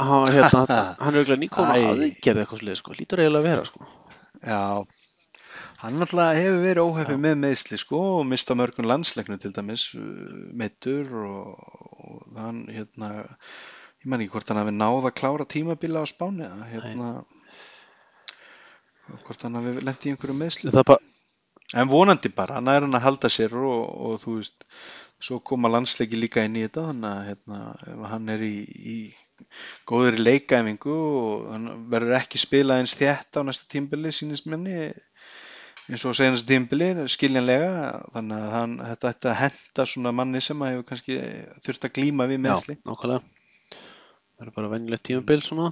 hann, var, hérna, hann er auðvitað nýkomin Æ. að aðgerð eitthvað slið sko, lítur eiginlega að vera sko. Já Hann náttúrulega hefur verið óhefið með meðsli sko og mista mörgum landsleiknum til dæmis meittur og, og hann hérna ég man ekki hvort hann hafi náð að klára tímabila á Spáni eða, hérna hvort hann hafi lent í einhverju meðsli bara, en vonandi bara, hann er hann að halda sér og, og þú veist svo koma landsleiki líka inn í þetta þannig að hérna, hann er í, í góður leikæfingu og hann verður ekki spila eins þétt á næsta tímbili sínist minni eins og senast tímbili skiljanlega þannig að hann, þetta ætti að henda svona manni sem að hefur kannski þurft að glíma við já, meðsli nákvæmlega. Það er bara venjulegt tímabil svona.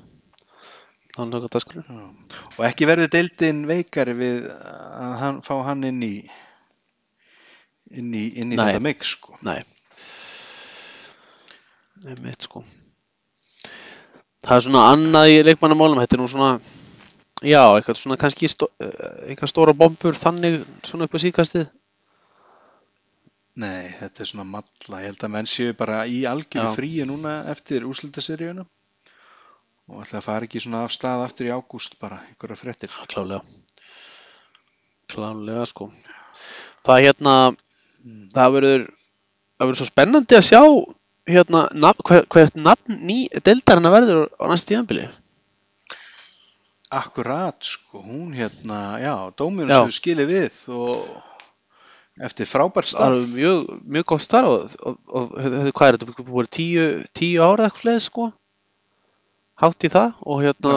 Hann er dagskrá. Já. Og ekki verður deildin veikari við að hann, fá hann inn í inn í, inn í Nei. þetta mix sko. Nei. Einmitt sko. Það er svona annað í leikmannamálum. Þetta er nú svona Já, eitthvað svona kannski stó, eh, eitthvað stóra bombur þannig svona upp á síkastið Nei, þetta er svona malla. Ég held að menn séu bara í algjöru Já. fríi núna eftir úrslitaseríuna og ætla að fara ekki svona af stað aftur í ágúst bara, einhverja fréttir. Klálega Klálega sko Það hérna Mm. það verður það verður svo spennandi að sjá hérna hver, hvert nafn ný deildarinn verður á næsta tíðanbili Akkurat, sko, hún hérna, já, Já. sem skilið við og eftir frábært það starf. er mjög, mjög góð starf og, og, og hefði, hvað er þetta búið tíu, tíu ára eitthvað fleið sko? Hátt í það og hérna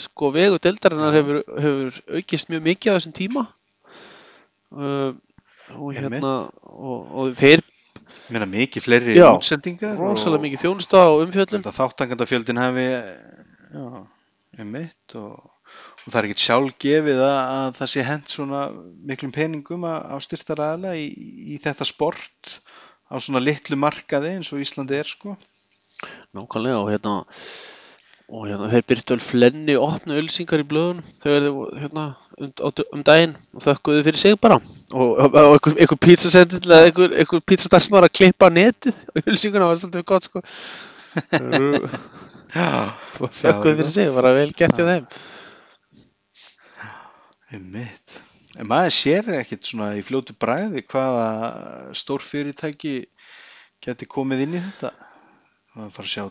sko vegu deildarinnar Já. hefur, hefur aukist mjög mikið á þessum tíma. Uh, og hérna og, og þeir Ég meina mikið fleiri Já, útsendingar rosalega og mikið þjónusta og umfjöllun. Þetta þáttangandafjöldin hafi, já, um mitt og, og það er ekkert sjálf gefið að, að það sé hent svona miklum peningum á styrtaraðala í, í þetta sport á svona litlu markaði eins og Íslandi er sko. nákvæmlega og hérna og hérna þeir byrtu vel flenni opnu ölsingar í blöðunum þegar þeir hérna um, um daginn og þökkuðu fyrir sig bara og, og, og einhver, pizzasendill eða einhver, einhver pizzastarfsmaður að klippa netið ölsinguna það var svolítið gott sko Já, og þökkuðu fyrir sig, bara vel gert í þeim um mitt. En maður sér ekkert svona í fljótu bræði hvaða stór fyrirtæki geti komið inn í þetta. Það fara að sjá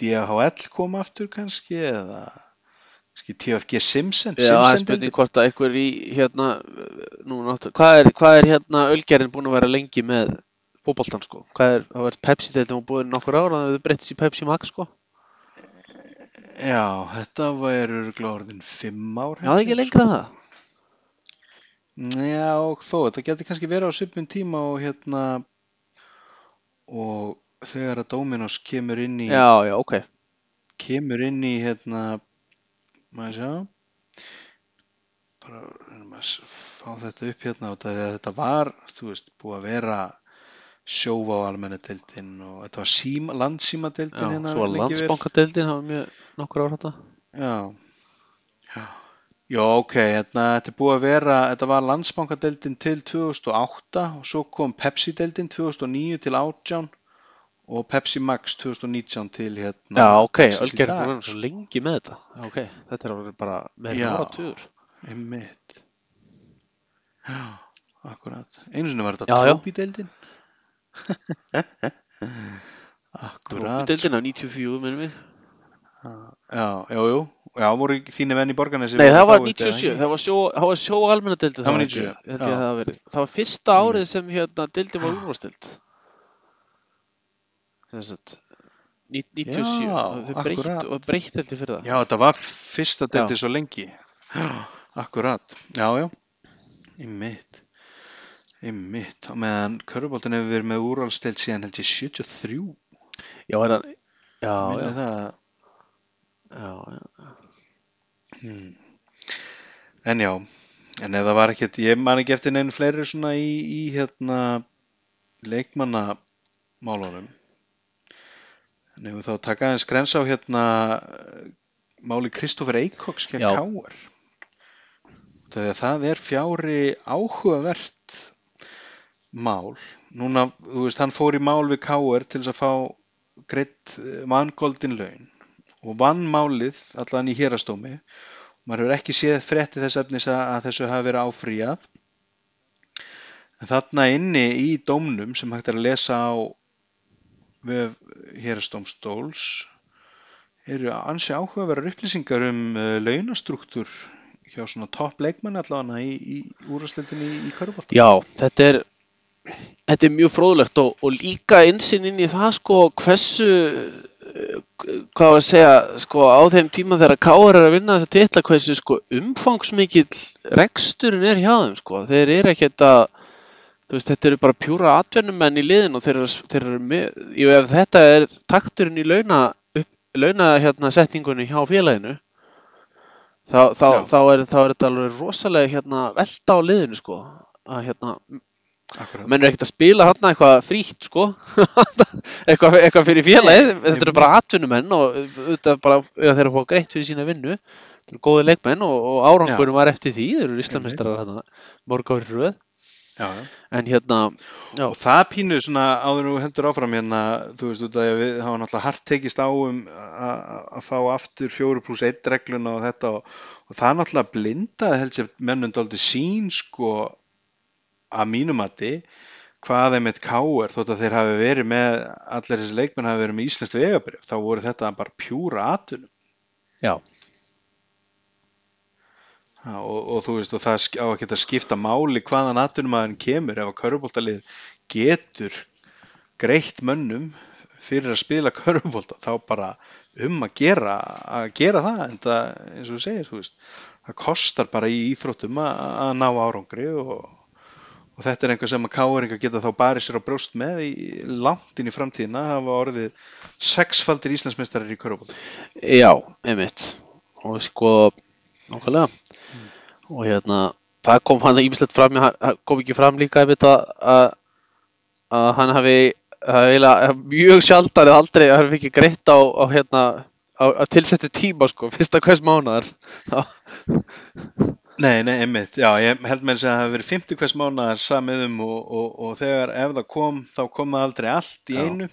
DHL koma aftur kannski eða kannski TFG Simpson. Já, það er spurning hvort að einhver í hérna nú, náttu, hvað, er, hvað er hérna ölgerinn búin að vera lengi með fótboltan sko? Hvað er, það var Pepsi deildum og búin nokkur ára þannig að þau breyttist í Pepsi Max sko? Já, þetta var glóðurinn fimm ár. Já, það er ekki lengra en það. Já, og þó, þetta geti kannski verið á svipun tíma og hérna og þegar að Dominos kemur inn í Já, já, ok. kemur inn í hérna maður sjá? Bara reynum að s- fá þetta upp hérna og það, þetta var, þú veist, búið að vera sjófa á almenna deildin og þetta var síma, landsíma deildin Já, hérna svo var landsbankadeildin, það var mjög nokkur ára þetta. Já, já, já, ok, hérna, þetta er búið að vera, þetta var landsbankadeildin til 2008 og svo kom Pepsi-deildin 2009 til 18 og Pepsi Max 2019 til hérna. Já, ok, Ölgerinn vera svo lengi með þetta. Ok, þetta er bara með Já. ára tugur. Einmitt. Já, akkurat. Einu sinni var þetta Já, akkurat. Deildin af 94, minnum við. Já, jú, jú. Já, voru þínu venn í Borgarnesi. Nei, það var þetta, 97, ekki? það var sjó, það var sjó almenna deildin. Það var held ég- 97, held ég að það verið. Það var fyrsta Mm. árið sem hérna deildin var úrvastild. Þess að 97, Já, þau breytt og breytt held ég fyrir það. Já, þetta var fyrsta deildi Já. svo lengi. Já, akkurat. Já, já. Einmitt. Einmitt. Og meðan Köruboltin hefur verið með úrvalstild síðan held ég 73. Já, er það, já, já, það. já, já. Hmm. En já, en ef það var ekkert, ég man ekki eftir neinu fleiri svona í, í hérna leikmannamálunum. En ef við þá taka aðeins grens á hérna eh, máli Kristoffer Eikóks Já. Káar. Það er fjári áhugavert mál. Núna, þú veist, hann fór í mál við Káar til þess að fá greitt vangoldin laun og vann málið allan í hérastómi maður hefur ekki séð frétti þess efnis að, þessu hafi verið áfríjað en þarna inni í dómnum sem hægt er að lesa á við hérastómstóls eru ansi áhugaverðar upplýsingar um uh, launastruktúr hjá svona topp leikmann allavega í, í úrvarsleitinni í, í Körbólta. Já, þetta er þetta er mjög fróðlegt og, og líka einsinn inn í það sko hversu eh, hvað var að segja sko á þeim tíma þegar Káar er að vinna þetta titla hversu sko umfangsmikill reksturinn er hjá þeim sko. Þeir eru að þú veist þetta eru bara pjúra atvennumenn í liðin og þeir eru, þeir eru með, jú þetta er takturinn í launa, upp, launa hérna setningunni hjá félaginu þá, þá, þá, er, þá er þetta alveg rosalega hérna, velta á liðinu sko að hérna, menn er ekkert að spila hérna eitthvað frítt sko. Eitthvað, eitthvað fyrir félagið, þetta eru bara atvinnumenn og bara þeir eru að fá greitt fyrir sína vinnu. Þetta eru góði leikmenn og, og árangurum var eftir því, þeir eru Íslamistrar hérna, mörg árið röð. Já, já. en hérna, já, og það pínu svona áður þú heldur áfram hérna þú veist út að við hafa náttúrulega hart tekist á um að fá aftur 4 pluss 1 regluna og þetta og, og það náttúrulega blindaði held sér mennum dálítið sín sko að mínumati hvað þeim eitt káir þótt að þeir hafi verið með allir þessi leikmenn hafi verið með íslenskt vegabrif þá voru þetta bara pjúra atunum já, og, og þú veist og það á að geta skipta máli hvaðan atunum aðeins kemur ef að körfubóltalið getur greitt mönnum fyrir að spila körfubólta þá bara um að gera að gera það en það eins og þú segir þú veist það kostar bara í íþróttum að, að ná árangri og, og þetta er einhver sem að káeringa geta þá barið sér á brjóst með í langt inn í framtíðina hafa orðið sexfaldir Íslandsmeistarar í körfubólta já, einmitt. Og sko, nákvæmlega. Og hérna það kom hann ímislegt fram, hann kom ekki fram líka þetta að, hann hafi það eiginlega mjög sjaldan eða aldrei hann hafi ekki greitt á, á hérna á, á tilsettu tíma sko, fyrsta hvers mánaðar. Já. Nei, nei, einmitt, já, ég held þess að það hafi verið 50 hvers mánuðar samið um og, og, og þegar ef það kom, þá kom það aldrei allt í Já. einu.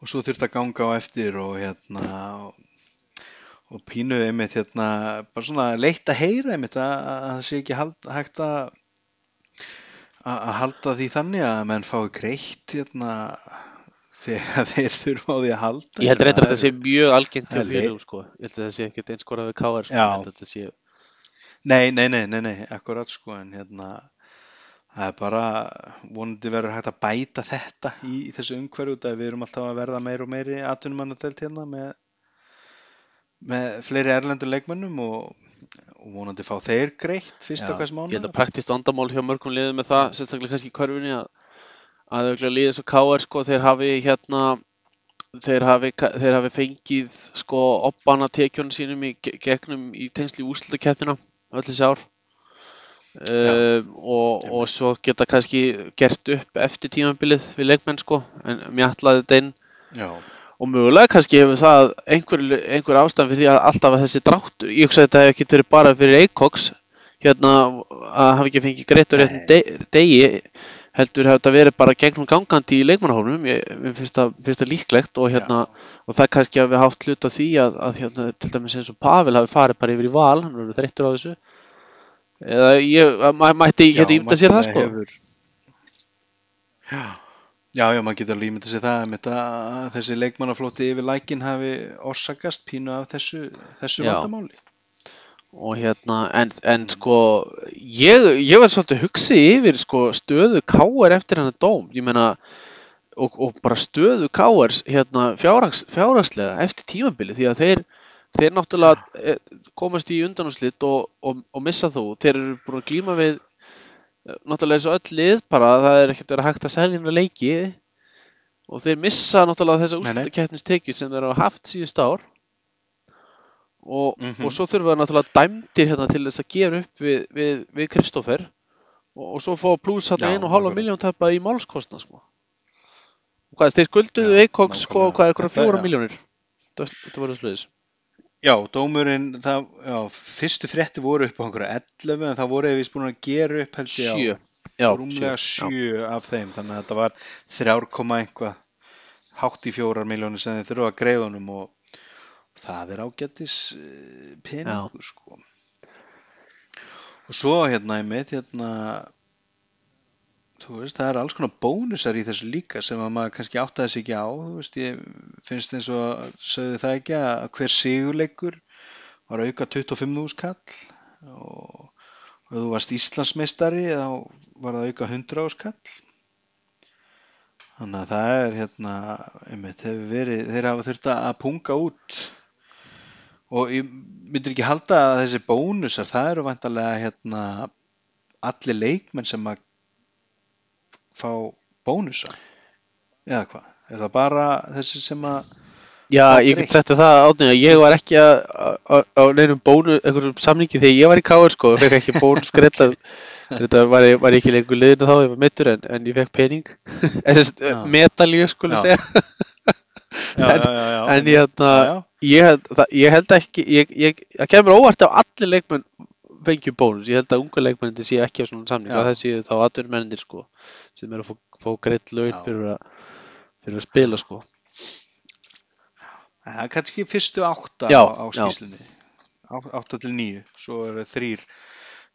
Og svo þurfti að ganga á eftir og hérna og, og pínu einmitt hérna, bara svona leitt að heyra einmitt að, að það sé ekki hald, hægt að að halda því þannig að menn fái greitt hérna þegar þeir þurfa á því að halda ég held reyndar að þetta sé mjög algengt er félugum sko, ég held að þetta sé ekkert eins skorað við káar sko, ég held að þetta sé Nei, nei, nei, nei, nei, akkurat sko, en hérna, það er bara, vonandi verður hægt að bæta þetta í, í þessu umhverju, það við erum alltaf að verða meir og meiri atvinnumannadelt hérna með, með fleiri erlendur leikmönnum og, og vonandi fá þeir greitt fyrsta Já, hvers ég held að praktist vandamál hjá mörgum liðum með það, sérstaklega kannski í körfunni að að auðvitað liðið svo káar sko, þeir hafi hérna þeir hafi, þeir hafi fengið sko oppana tekjunum sínum í ge- gegnum í tengsli úrslutakeppnina öll þessi ár. Um, og, og svo geta kannski gert upp eftir tímabilið við leikmenn sko en mér ætlaði þetta inn. Já, og mögulega kannski hefur það einhver, einhver ástæðan fyrir því að alltaf að þessi dráttur, ég hugsa að þetta hefur ekki verið bara fyrir Eikoks hérna að hafa ekki fengið greitt réttum de- degi heldur hefur þetta verið bara gegnum gangandi í leikmannahófnum, ég finnst það, líklegt og hérna og það kannski hafi haft hlut af því að, að hérna, til dæmis eins og Pavel hafi farið bara yfir í val, hann verður þreyttur á þessu. Eða ég, ma- mætti ég geti ímyndað sér það sko? hefur- Já, já, já, maður getur alveg ímyndað sér það einmitt að þessi leikmannaflóti yfir lækin hafi orsakast pínu af þessu, þessu vandamáli. Og hérna, en, en sko ég, ég var svolítið hugsið yfir sko stöðu káar eftir hennar dóm, ég meina og, og bara stöðu káar hérna fjárhags, fjárhagslega eftir tímabili því að þeir þeir náttúrulega eh, komast í undanúslit og, og, og missa þú þeir eru búin að glíma við eh, náttúrulega eins og öll lið bara það er ekkert verið hægt að selja hennar leiki. Og þeir missa náttúrulega þessa úrslutakeppnistekjur sem þeir hafa haft síðust ár og, Mhm. og svo þurfa það náttúrulega dæmdir hérna til þess að gera upp við, við, við Kristoffer og, og svo fá pluss Já, einu og halva miljón tappa í málskostna sko. og hvað, þeir skulduðu Já, Eikoks sko, hvað er eitthvað fjóra miljónir þetta var það sluðis Já, dómurinn, það, já, fyrstu frétti voru upp á einhverja 11 en það voru eða við búin að gera upp held ég á sjö. Já, rúmlega sjö, 7 af þeim. Þannig að þetta var 3, koma einhvað hátt í fjórar miljónir sem þeir þurfa að greiða honum og það er ágættis eh, peningur sko. Og svo hérna ég mitt hérna veist það er alls konar bónusar í þessu líka sem að maður kannski áttaði sig ekki á veist ég finnst eins og sögðu það ekki að hver sigurleikur var auka 25.000 kall og ef þú varst Íslandsmeistari þá var það auka 100 áskall þannig að það er hérna einmitt, hefur verið, þeir hafa þurft að punga út og ég myndir ekki halda að þessi bónusar það eru vantarlega hérna allir leikmenn sem að fá bónusa? Eða hvað, er það bara þessi sem að Já, Það ég get sagt þér það átnið að ég var ekki að, á, neinum bónu, einhverjum samningi þegar ég var í káir sko, fekk ekki bónus greitt þetta var, var ekki lengur liðinu þá, ég var mittur en, en ég fekk pening. Medalíu skulle Já. segja En- já, já, já. en ég, hérna, ég, held, það, ég held ekki ég, ég, það kemur óvart ef allir leikmenn fengjum bónus, ég held að unga leikmennin séu ekki á svona samning, það séu þá atvinnumennir sko, sem eru að fá, fá greitt laun fyrir að, fyrir að spila sko Það er kannski fyrstu átta Já, á, á já. skýslunni. Á- Átta til níu. Svo eru þrýr,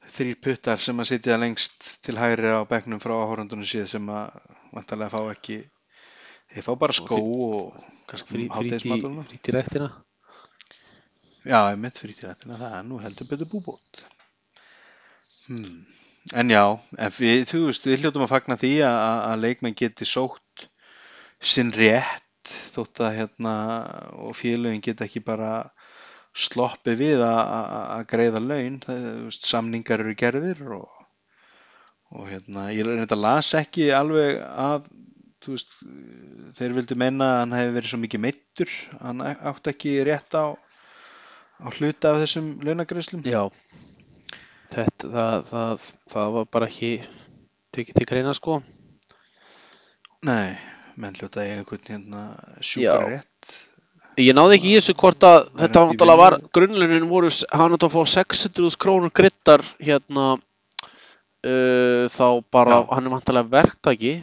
þrýr puttar sem að sitja lengst til hægri á bekknum frá áhórundunum síð sem að vantarlega fá ekki, þeir fá bara skó og kannski frí, frí, hátegismaturinn. frí, rektina Já, ég mitt frítíðrættina, það er nú heldur betur búbót. Hmm. En já, við, þú veist, við hljótum að fagna því að, að- leikmenn geti sótt sinn rétt þótt að hérna og félögin geta ekki bara sloppið við að, greiða laun, það, veist, samningar eru gerðir og, og hérna, ég reynda að las ekki alveg að, veist, þeir vildu menna að hann hefði verið svo mikið meittur, hann átti ekki rétt á á hluta af þessum launagreislum Já, þetta, það, það, það var bara ekki tekið til greina sko. Nei, menn hljóta eiga einhvern hérna Já. sjúkra rétt Ég náði ekki í þessu hvort að Það þetta náttúrulega var, grunnlunin voru, hann átti að fá 600.000 krónur grittar hérna uh, þá bara, Já. hann er vantilega verktaki,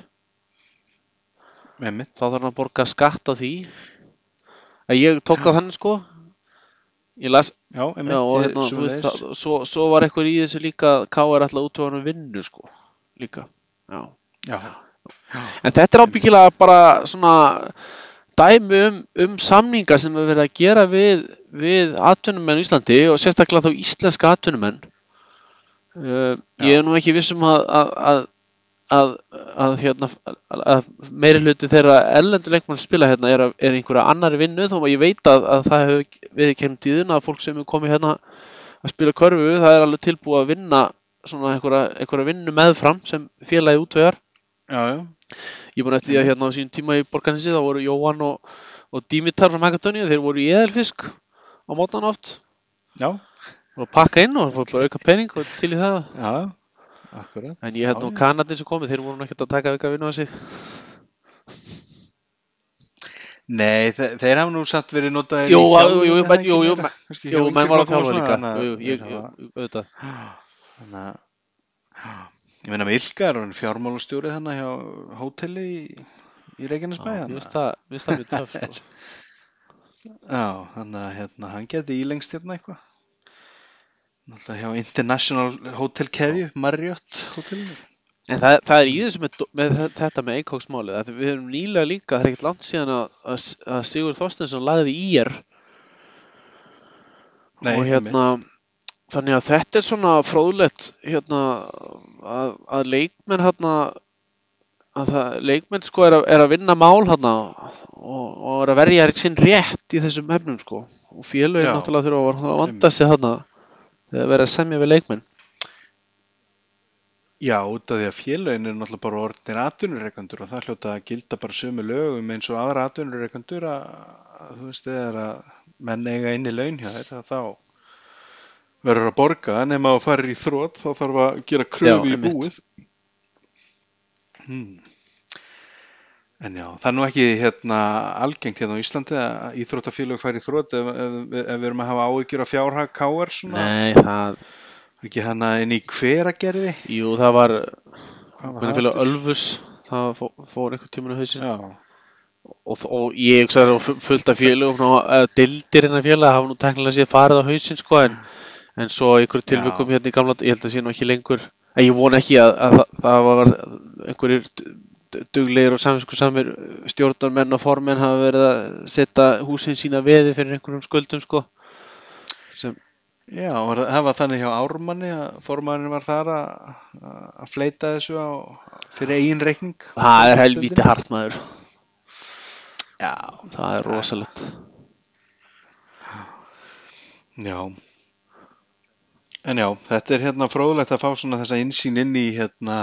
með mitt. þá þarf hann að borga skatt af því. Að ég tók það þannig sko, ég las, Já, með já, og hérna, þú veist, það, svo, svo var eitthvað í þessu líka, K.R. alltaf útvöðan vinnu sko, líka, já. Já, En þetta er ábyggilega bara svona dæmi um, um samninga sem við verið að gera við, við atvinnumenn í Íslandi og sérstaklega þá íslenska atvinnumenn. Uh, ég er nú ekki vissum að, að, að, að, að, hérna, að meiri hluti þeirra ellendur leikmann spila hérna er, er einhverja annari vinnu þó að ég veit að, að það hefur við kemur tíðin að fólk sem hefur komið hérna að spila körfu það er alveg tilbúið að vinna svona einhverja, einhverja vinnu meðfram sem félagið já, Ég búin eftir því að hérna á sínum tíma í Borgarnesi þá voru Jóhann og, og Dimitar frá Magadóni þeir voru í eðalfisk á mótan oft. Já, að pakka inn og fór bara auka pening og til í það. Já, akkurat. en ég held nú. Kanadin sem komið þeir voru nú ekkert að taka auka vinnu á sig Nei, þe þeir hafa nú satt verið notaðir Jú, í þjálfun, jú, jú, menn- jú, jú, menn- Jú, menn var flokkum og líka Jú, jú, þeir auðvitað Þannig að ég meina með Ilkar og fjármálastjóri þannig hjá hóteli í, í Reykjanesbæ Já, Mér finnst það mjög töff sko. Já, þannig að hérna, hann geti ílengst hérna eitthvað. Náttúrulega hjá International Hotel Keðju, Marriott hótelinu. En það, það er í þessu með, með þe- þetta með einkóksmálið að við erum nýlega líka, það er ekkert langt síðan að, að, Sigur Þorstensson lagði í er. Nei, og hérna þannig að þetta er svona fróðlegt hérna að, að leikmenn hérna að það, leikmenn sko er að, er að vinna mál hérna og, og er að verja sinn rétt í þessum efnum sko. Og félögin Já. náttúrulega þurfa að, að vanda sig hérna þegar verið að semja við leikmenn Já, út af því að félögin eru náttúrulega bara orðnir atvinnureikandur og það hljóta að gilda bara sömu lögum eins og aðra atvinnureikandur að, þú veist, þegar að menn eiga inn í laun hjá þeir að þá verður að borga nema að fara í þrótt þá þarf að gera kröfu Já, í búið. Hmm. En já, það er nú ekki hérna algengt hérna á Íslandi að íþróttafélög fari í þrótt ef, ef, ef við erum að hafa áhyggjur af fjárhag KR svona, Nei, það, ekki hana inn í hveragerði. jú það var hvernig það félag? Ölfus það fó, fór einhvern tímann á hausinn Já. og, og ég hugsa að það fullt af félögum eða dildir innan félag hafa nú teknilega séð farið á hausinn sko en, en svo í einhverju tilvikum hérna í gamla ég held að sé nú ekki lengur en ég vona ekki að, að, það- það var einhverjir duglegir og saminsku samir stjórnarmenn og formenn hafa verið að setja húsin sína veði fyrir einhverjum skuldum sko sem, Já, var það var þannig hjá Ármanni að formaðurinn var þar að, að fleita þessu á, fyrir eigin reikning. það er helvíti hart maður Já, það er rosalegt já. En já, þetta er hérna fróðlegt að fá svona þessa insýn inn í hérna,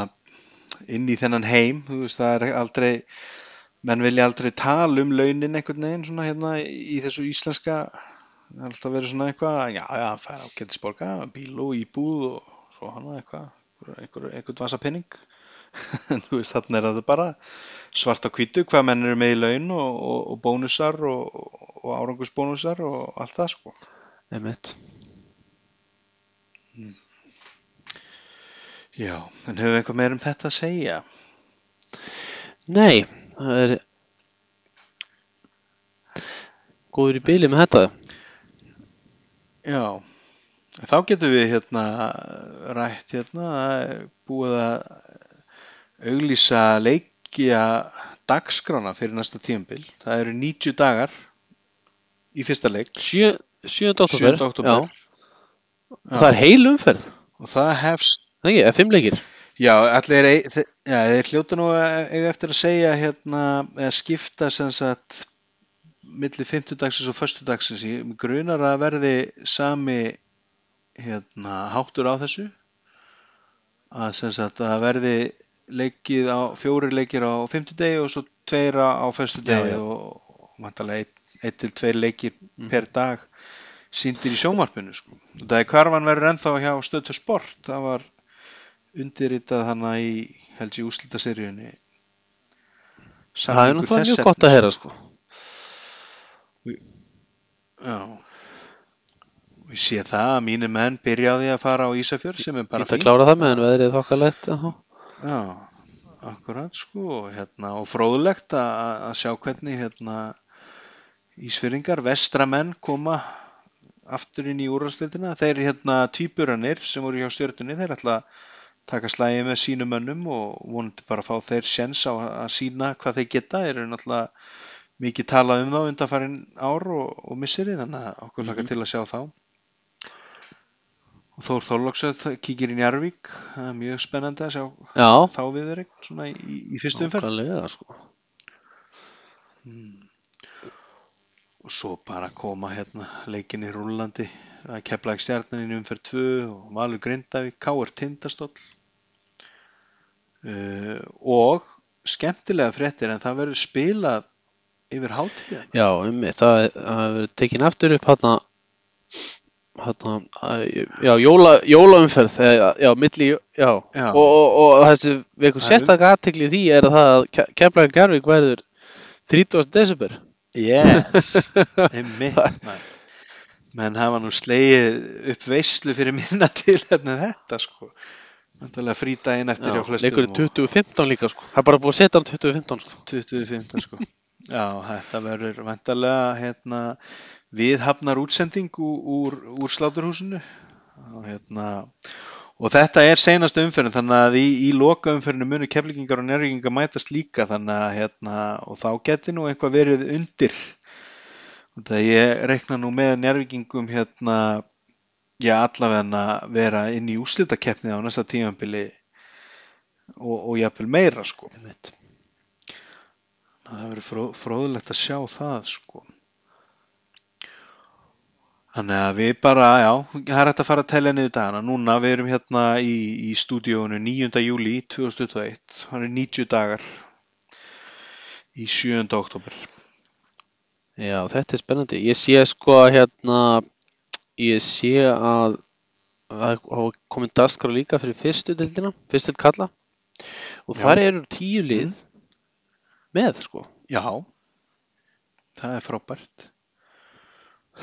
inn í þennan heim, þú veist, það er aldrei, menn vilja aldrei tala um launin einhvern veginn svona hérna í þessu íslenska það er alltaf verið svona eitthvað já, já, hann fær ágættisborga, bíl og íbúð og svo hann eitthvað einhver, einhvern vasa penning en þú veist, þarna er það bara svart á hvítu, hvað menn eru með í laun og, og, og bónusar og, og árangusbónusar og allt það sko. Einmitt. Já, en hefur við eitthvað meir um þetta að segja? Nei, það er góður í bíli með þetta. Já, þá getum við hérna rætt hérna, er búið að auglýsa leikja dagskrána fyrir næsta tímabil. Það eru 90 dagar í fyrsta leik, 7. 7. 7. oktober. oktober. Já. Það er heil umferð. Og það hefst, Það ekki, fimm leikir. já, allir, þe- já, þeir hljóta nú að eftir að segja hérna, eða skipta sem sagt milli 50 dagsins og föstu dagsins í mig grunar að verði sami hérna háttur á þessu að sem sagt að verði leikið á, fjóri leikir á 50 degi og svo tveira á föstu Já, degi já. og, vantarlega einn ein til tveir leikir Mhm. per dag síndir í sjónvarpinu sko. Það er hvarfan verður ennþá hjá stötu sport það var undirritað hana í held ég úslita seríunni Það er náttúrulega mjög gott að heyra, sko. Já ég sé það að mínir menn byrjaði að fara á Ísafjörð sem er bara Bara að klára það meðan veðrið þokkalegt. já. Akkurat sko og, hérna, og fróðlegt að, sjá hvernig hérna, Ísfyrringar, vestramenn koma aftur inn í úrvarsleitina. Þeir hérna tvíburanir sem voru hjá stjörnunni, þeir ætla að taka slægi með sínum mönnum og vonandi bara fá þeir sjens á að sína hvað þeir geta. Eru náttúrulega mikið talað um þá undanfærin ár og, og misseri þannig að okkur laka Mhm. til að sjá þá. Og Þór Þorlóksöð kíkir í Njarvík, það er mjög spennandi að sjá Já, þá við er svona í, í fyrstu umferð nákvæmlega, sko. og svo bara koma hérna leikinni rúllandi að kepla ekki stjarnan í umferð 2 og Valur Grindavík, Káur Tindastóll uh, og skemmtilega fréttir en það verður spilað yfir hátíðan Já, um mig, það er- það hefur verið tekin aftur upp hérna hérna, já, jóla, jólaumferð eða, já, milli, já, Já. Og, og, og þessi vekur Það er- sérstaka aðtekli því er það að Keflavík Garvík verður 30. desember Yes, einmitt maður. Menn hafa nú slegið upp veislu fyrir minna til hérna þetta sko. Vantarlega frídaginn eftir já, hjá flestum leikur og- 2015 líka sko, það er bara búið að setja hann 2015 sko. 2015 sko. Já, þetta verður vantarlega hérna, viðhafnar útsending úr, úr, sláturhúsinu. Hérna, og þetta er seinast umferðin þannig að í, í loka umferðinu munu keflingingar og nærvíkingar mætast líka þannig að hérna, og þá geti nú eitthvað verið undir það ég reikna nú með nærvíkingum hérna já allavega vera inn í úslitakeppni á næsta tímanbili og, og jafnvel meira sko. Það verður fró, fróðulegt að sjá það sko. Þannig að við bara, já, það er hægt að fara að telja niður dagana. Núna við erum hérna í, í stúdíónu 9. júli 2021. Það eru 90 dagar í 7. oktober. Já, þetta er spennandi. Ég sé sko að hérna, ég sé að það hafa komið daskar líka fyrir fyrstu dildina, fyrstu dild kalla og Já. þar eru tíu lið með sko. Já, það er frábært.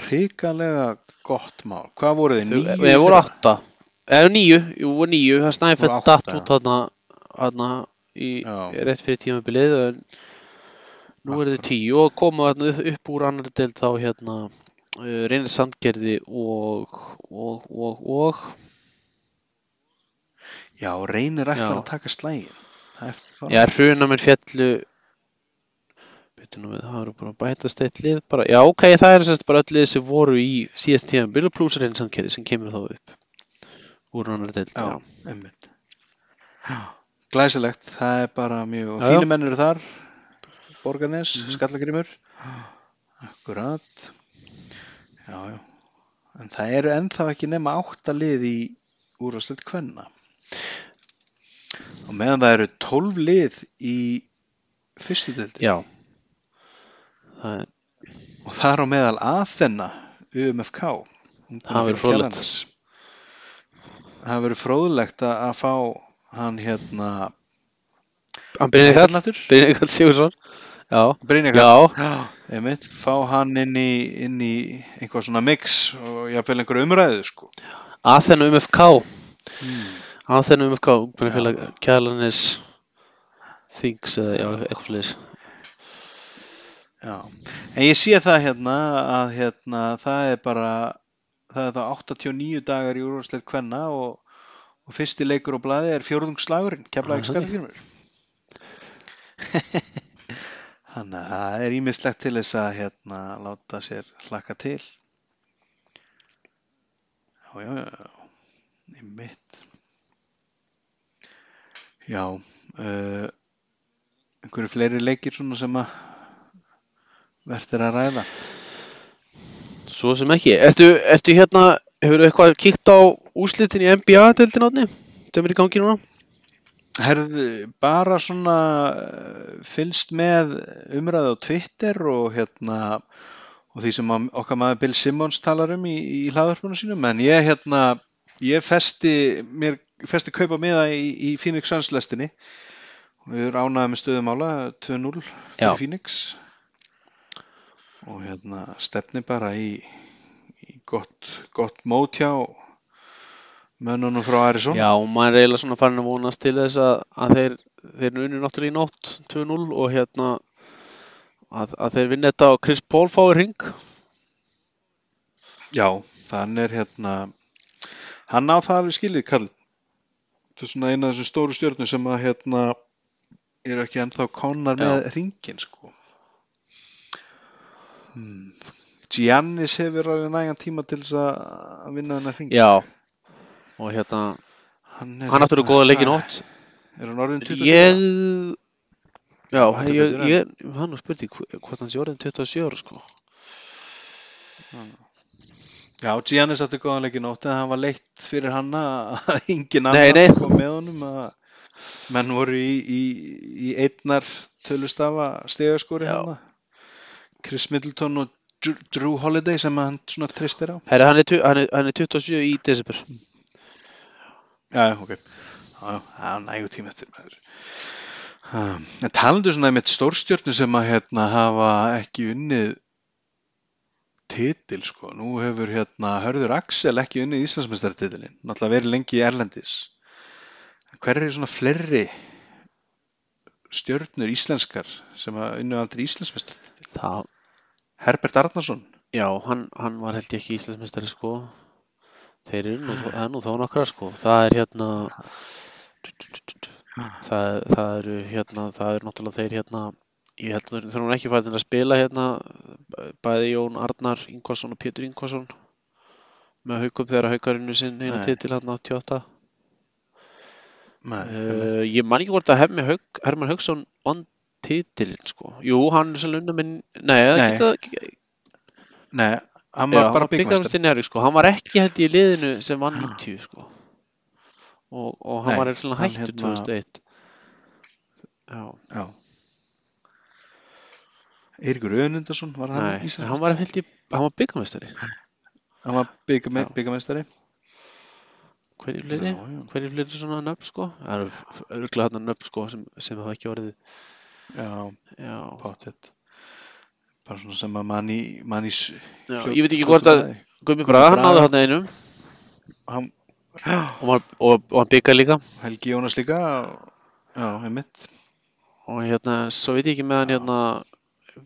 Hrikalega gott mál. Hvað voru þið? Níu? við voru í fyrra? átta, eða níu, jú, níu, það Voru átta, datt út þarna, þarna í, Já. rétt fyrir tímabilið en nú eru Akkurat. tíu og komu upp- úr annari deild þá hérna uh, reynir Sandgerði og, og, og, og. Já, reynir ætlar að taka slægin. Já, hrunamenn fjallu Byrju við, það eru bara bætast eitt lið bara, Já, ok, það er sérst bara öll lið sem voru í síðast tíma Bill Plus reynsankeri sem kemur þá upp úr annar deild Já, já. glæsilegt, það er bara mjög, og þínir menn eru þar, Borgarnes, Mhm. Skallagrimur, akkurat, já, já, en það eru ennþá ekki nema átta lið í úrvarsleitt kvenna. Og meðan það eru tólf lið í fyrstu deildin Já. Það er, og þar á meðal Aþena UMFK Það verður fróðlegt. Það verður fróðlegt að, fá hann hérna hann Kall, Heitarnættur? Brynja Kall Sigursson. Já. Brynja Já. Já, einmitt, fá hann inn í, inn í einhvað svona mix og jafnvel einhverju umræðu sko. Aþena UMFK. Mm. Aþena UMFK, Brynfélag Kjalanis Things eða já, eitthvað fleiri. Já, en ég sé það hérna að hérna það er bara það er það 89 dagar í úrvarsleit kvenna og, og fyrsti leikur á blaði er fjórðungslagurinn, keflaði Ah, skallfjörnur Þannig að það er ímislegt til þess að hérna láta sér hlakka til Já, já, já, í mitt Já uh, einhverju fleiri leikir svona sem að verður að ræða Svo sem ekki. Ertu, ertu hérna, hefur eitthvað kíkt á úslitin í NBA-deildin átni? Sem er í gangi núna? Herðu, bara svona eh, fylgst með umræðu á Twitter og hérna og því sem okkar maður Bill Simmons talar um í, í hlaðvarpunum sínum en ég hérna, ég festi mér festi kaupa miða í, í Phoenix Suns lestinni og við erum ánægði með stöðumála 2-0 Já. fyrir Phoenix og hérna stefni bara í, í gott, gott mót hjá mönnunum frá Arizona Já, maður er eiginlega svona farin að vonast til þess að, að þeir, þeir unni náttúrulega í nótt 2-0 og hérna að, að þeir vinna þetta og Chris Paul fái ring. Já, þann er hérna hann á það alveg skilið kall þetta er svona eina af þessum stóru stjórnum sem að hérna eru ekki ennþá konar Já. með ringin sko hmm. Giannis hefur alveg nægan tíma til þess að vinna þennan ring Já, og hérna, hann, hann áttur að góða leik í nótt. er hann orðin 27 Ég, já, ég, ég, hann spurning hvort hann sé orðin 27 ára sko. Já, Giannis átti góðan leik í nótt en hann var leitt fyrir hann að engin nei. kom með honum að menn voru í, í, í einnar tölustafa stegaskóri Já. hann Chris Middleton og Drew- Holiday sem hann svona tristir á Herri, hann er, hann er, hann er 27 í desember. Já, ok. Það er nægu tíma eftir maður. Um, En talandu svona með stórstjörnu sem að hérna hafa ekki unnið titil sko, nú hefur hérna Hörður Axel ekki unnið Íslandsmeistaratitilin náttúrulega verið lengi í Erlendis. Hver eru svona fleiri stjörnur íslenskar sem að unnu aldrei Íslandsmeistaratitil? Það, Herbert Arnarsson? Já, hann, hann var held ég ekki Íslandsmeistari sko. Þeir eru nú, það er nú þá nokkra sko. Það er hérna, það, það eru hérna, það eru náttúrulega þeir hérna, ég held að þeir þurfum ekki fæðin að spila hérna, bæði Jón Arnar Ingvarsson og Pétur Ingvarsson með haukum þegar haukarinu sinn Nei. titil hérna 88. Nei, Uh, ég man ekki hvort að Haug, Herman Haugsson vann titilinn sko. Jú, hann er svolítið unna minn, nei, það Nei, geta, nei, hann Já, var hann bara byggarmest byggmestari í sko. Hann var ekki held í liðinu sem vann 90 sko. Og, og hann Nei, var eitthvað hann hættur hérna- 2001. Já, Já Eiríkur Önundarsson var hann nei, hann var ég, hann var byggarmestari. Hann var byggame, Já. byggamestari Hverju fleiri? Já, já. Hverju fleiri svona nöfn sko? Það eru örgulega þarna nöfn sko sem, sem hafa ekki orðið. Já, Já, pottet bara svona sem að mann í mann í s- já fljót- ég veit ekki hvort að fljótafræði. Gummi Braga, hann náði þarna einum hann, og, var- og, og hann byggar líka. Helgi Jónas líka já, einmitt og hérna, svo veit ég ekki með hann hérna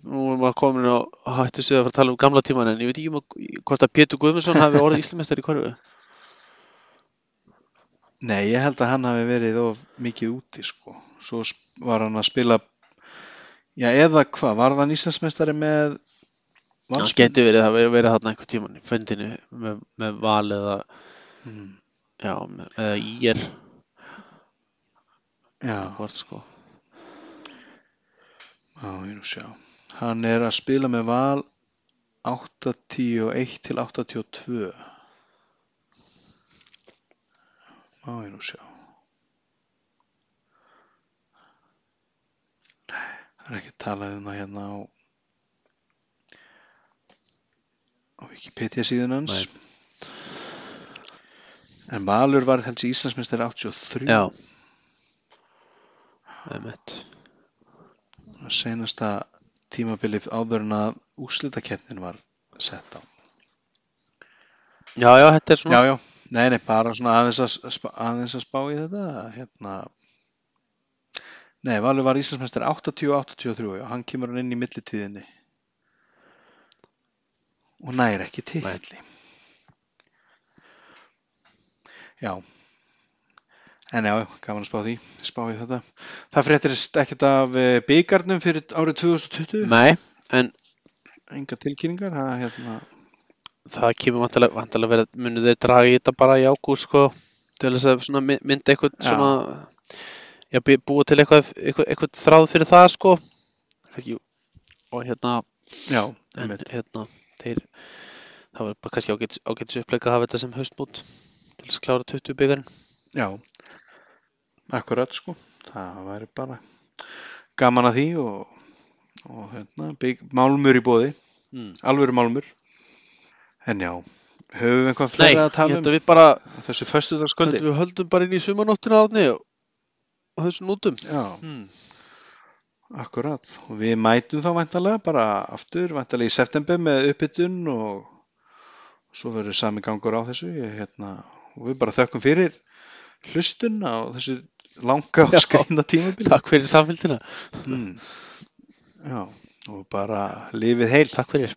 nú er maður komin á hættu sig að fara að tala um gamla tíman en ég veit ekki um að, hvort að Pétur Guðmundsson hafi orðið Íslamestari í hverju Nei, ég held að hann hafi verið of mikið úti sko. svo var hann að spila já, eða hvað, var hann Íslandsmeistari með Valsmenn? getur verið að vera- verið þarna einhvern tíman í fundinu með, með val eða Hmm, já, með, eða ír. Já, hvort sko. Já, ég nú sjá. Hann er að spila með val 81 til 82 má ég nú sjá það er ekki talað um það hérna á á Wikipedia síðun hans Nei. en Valur var hans Íslandsmeistar 83 Já. Einmitt. senasta tímabilið áður en að úrslitakeppnin var sett á Já, já, þetta er svona. Já, já, nei, nei, bara svona aðeins að, að spá í þetta, hérna, nei, Valur var Íslandsmeistar 80-83, já, hann kemur hann inn í millitíðinni. Og nær ekki titli. Já, en já, gaman að spá því, spá í þetta. Það fréttirist ekkert af eh, byggarnum fyrir árið 2020, Nei, en enga tilkynningar, það, hérna, það kemur vantilega, verið, munið þeir draga í þetta bara í ágúst, sko, til þess að mynda eitthvað svona, já, bí- búa til eitthvað, eitthvað, eitthvað þráð fyrir það, sko. Og hérna, já, en hérna, þeir, það var bara kannski ágætis, ágætis uppleika að hafa þetta sem haustmót til þess að klára 20 byggarinn. Já, akkurat sko, það væri bara gaman að því og, og hérna, bygg, málmur í bóði, Mm. alvöru málmur. En já, höfum við eitthvað Nei, fleira að ég tala um bara, þessu föstudagskvöldi? Heldur við höldum bara inn í sumanóttina átni og á þessum nútum. Já, Hmm. akkurat. Og við mætum þá væntalega bara aftur, væntalega í september með uppbytun og svo verður sami gangur á þessu. Ég, hérna, og við bara þökkum fyrir hlustun á þessu langa og Já. skreina tímabili. Takk fyrir samfélgina. Mm. Já, og bara lifið heil. Takk fyrir.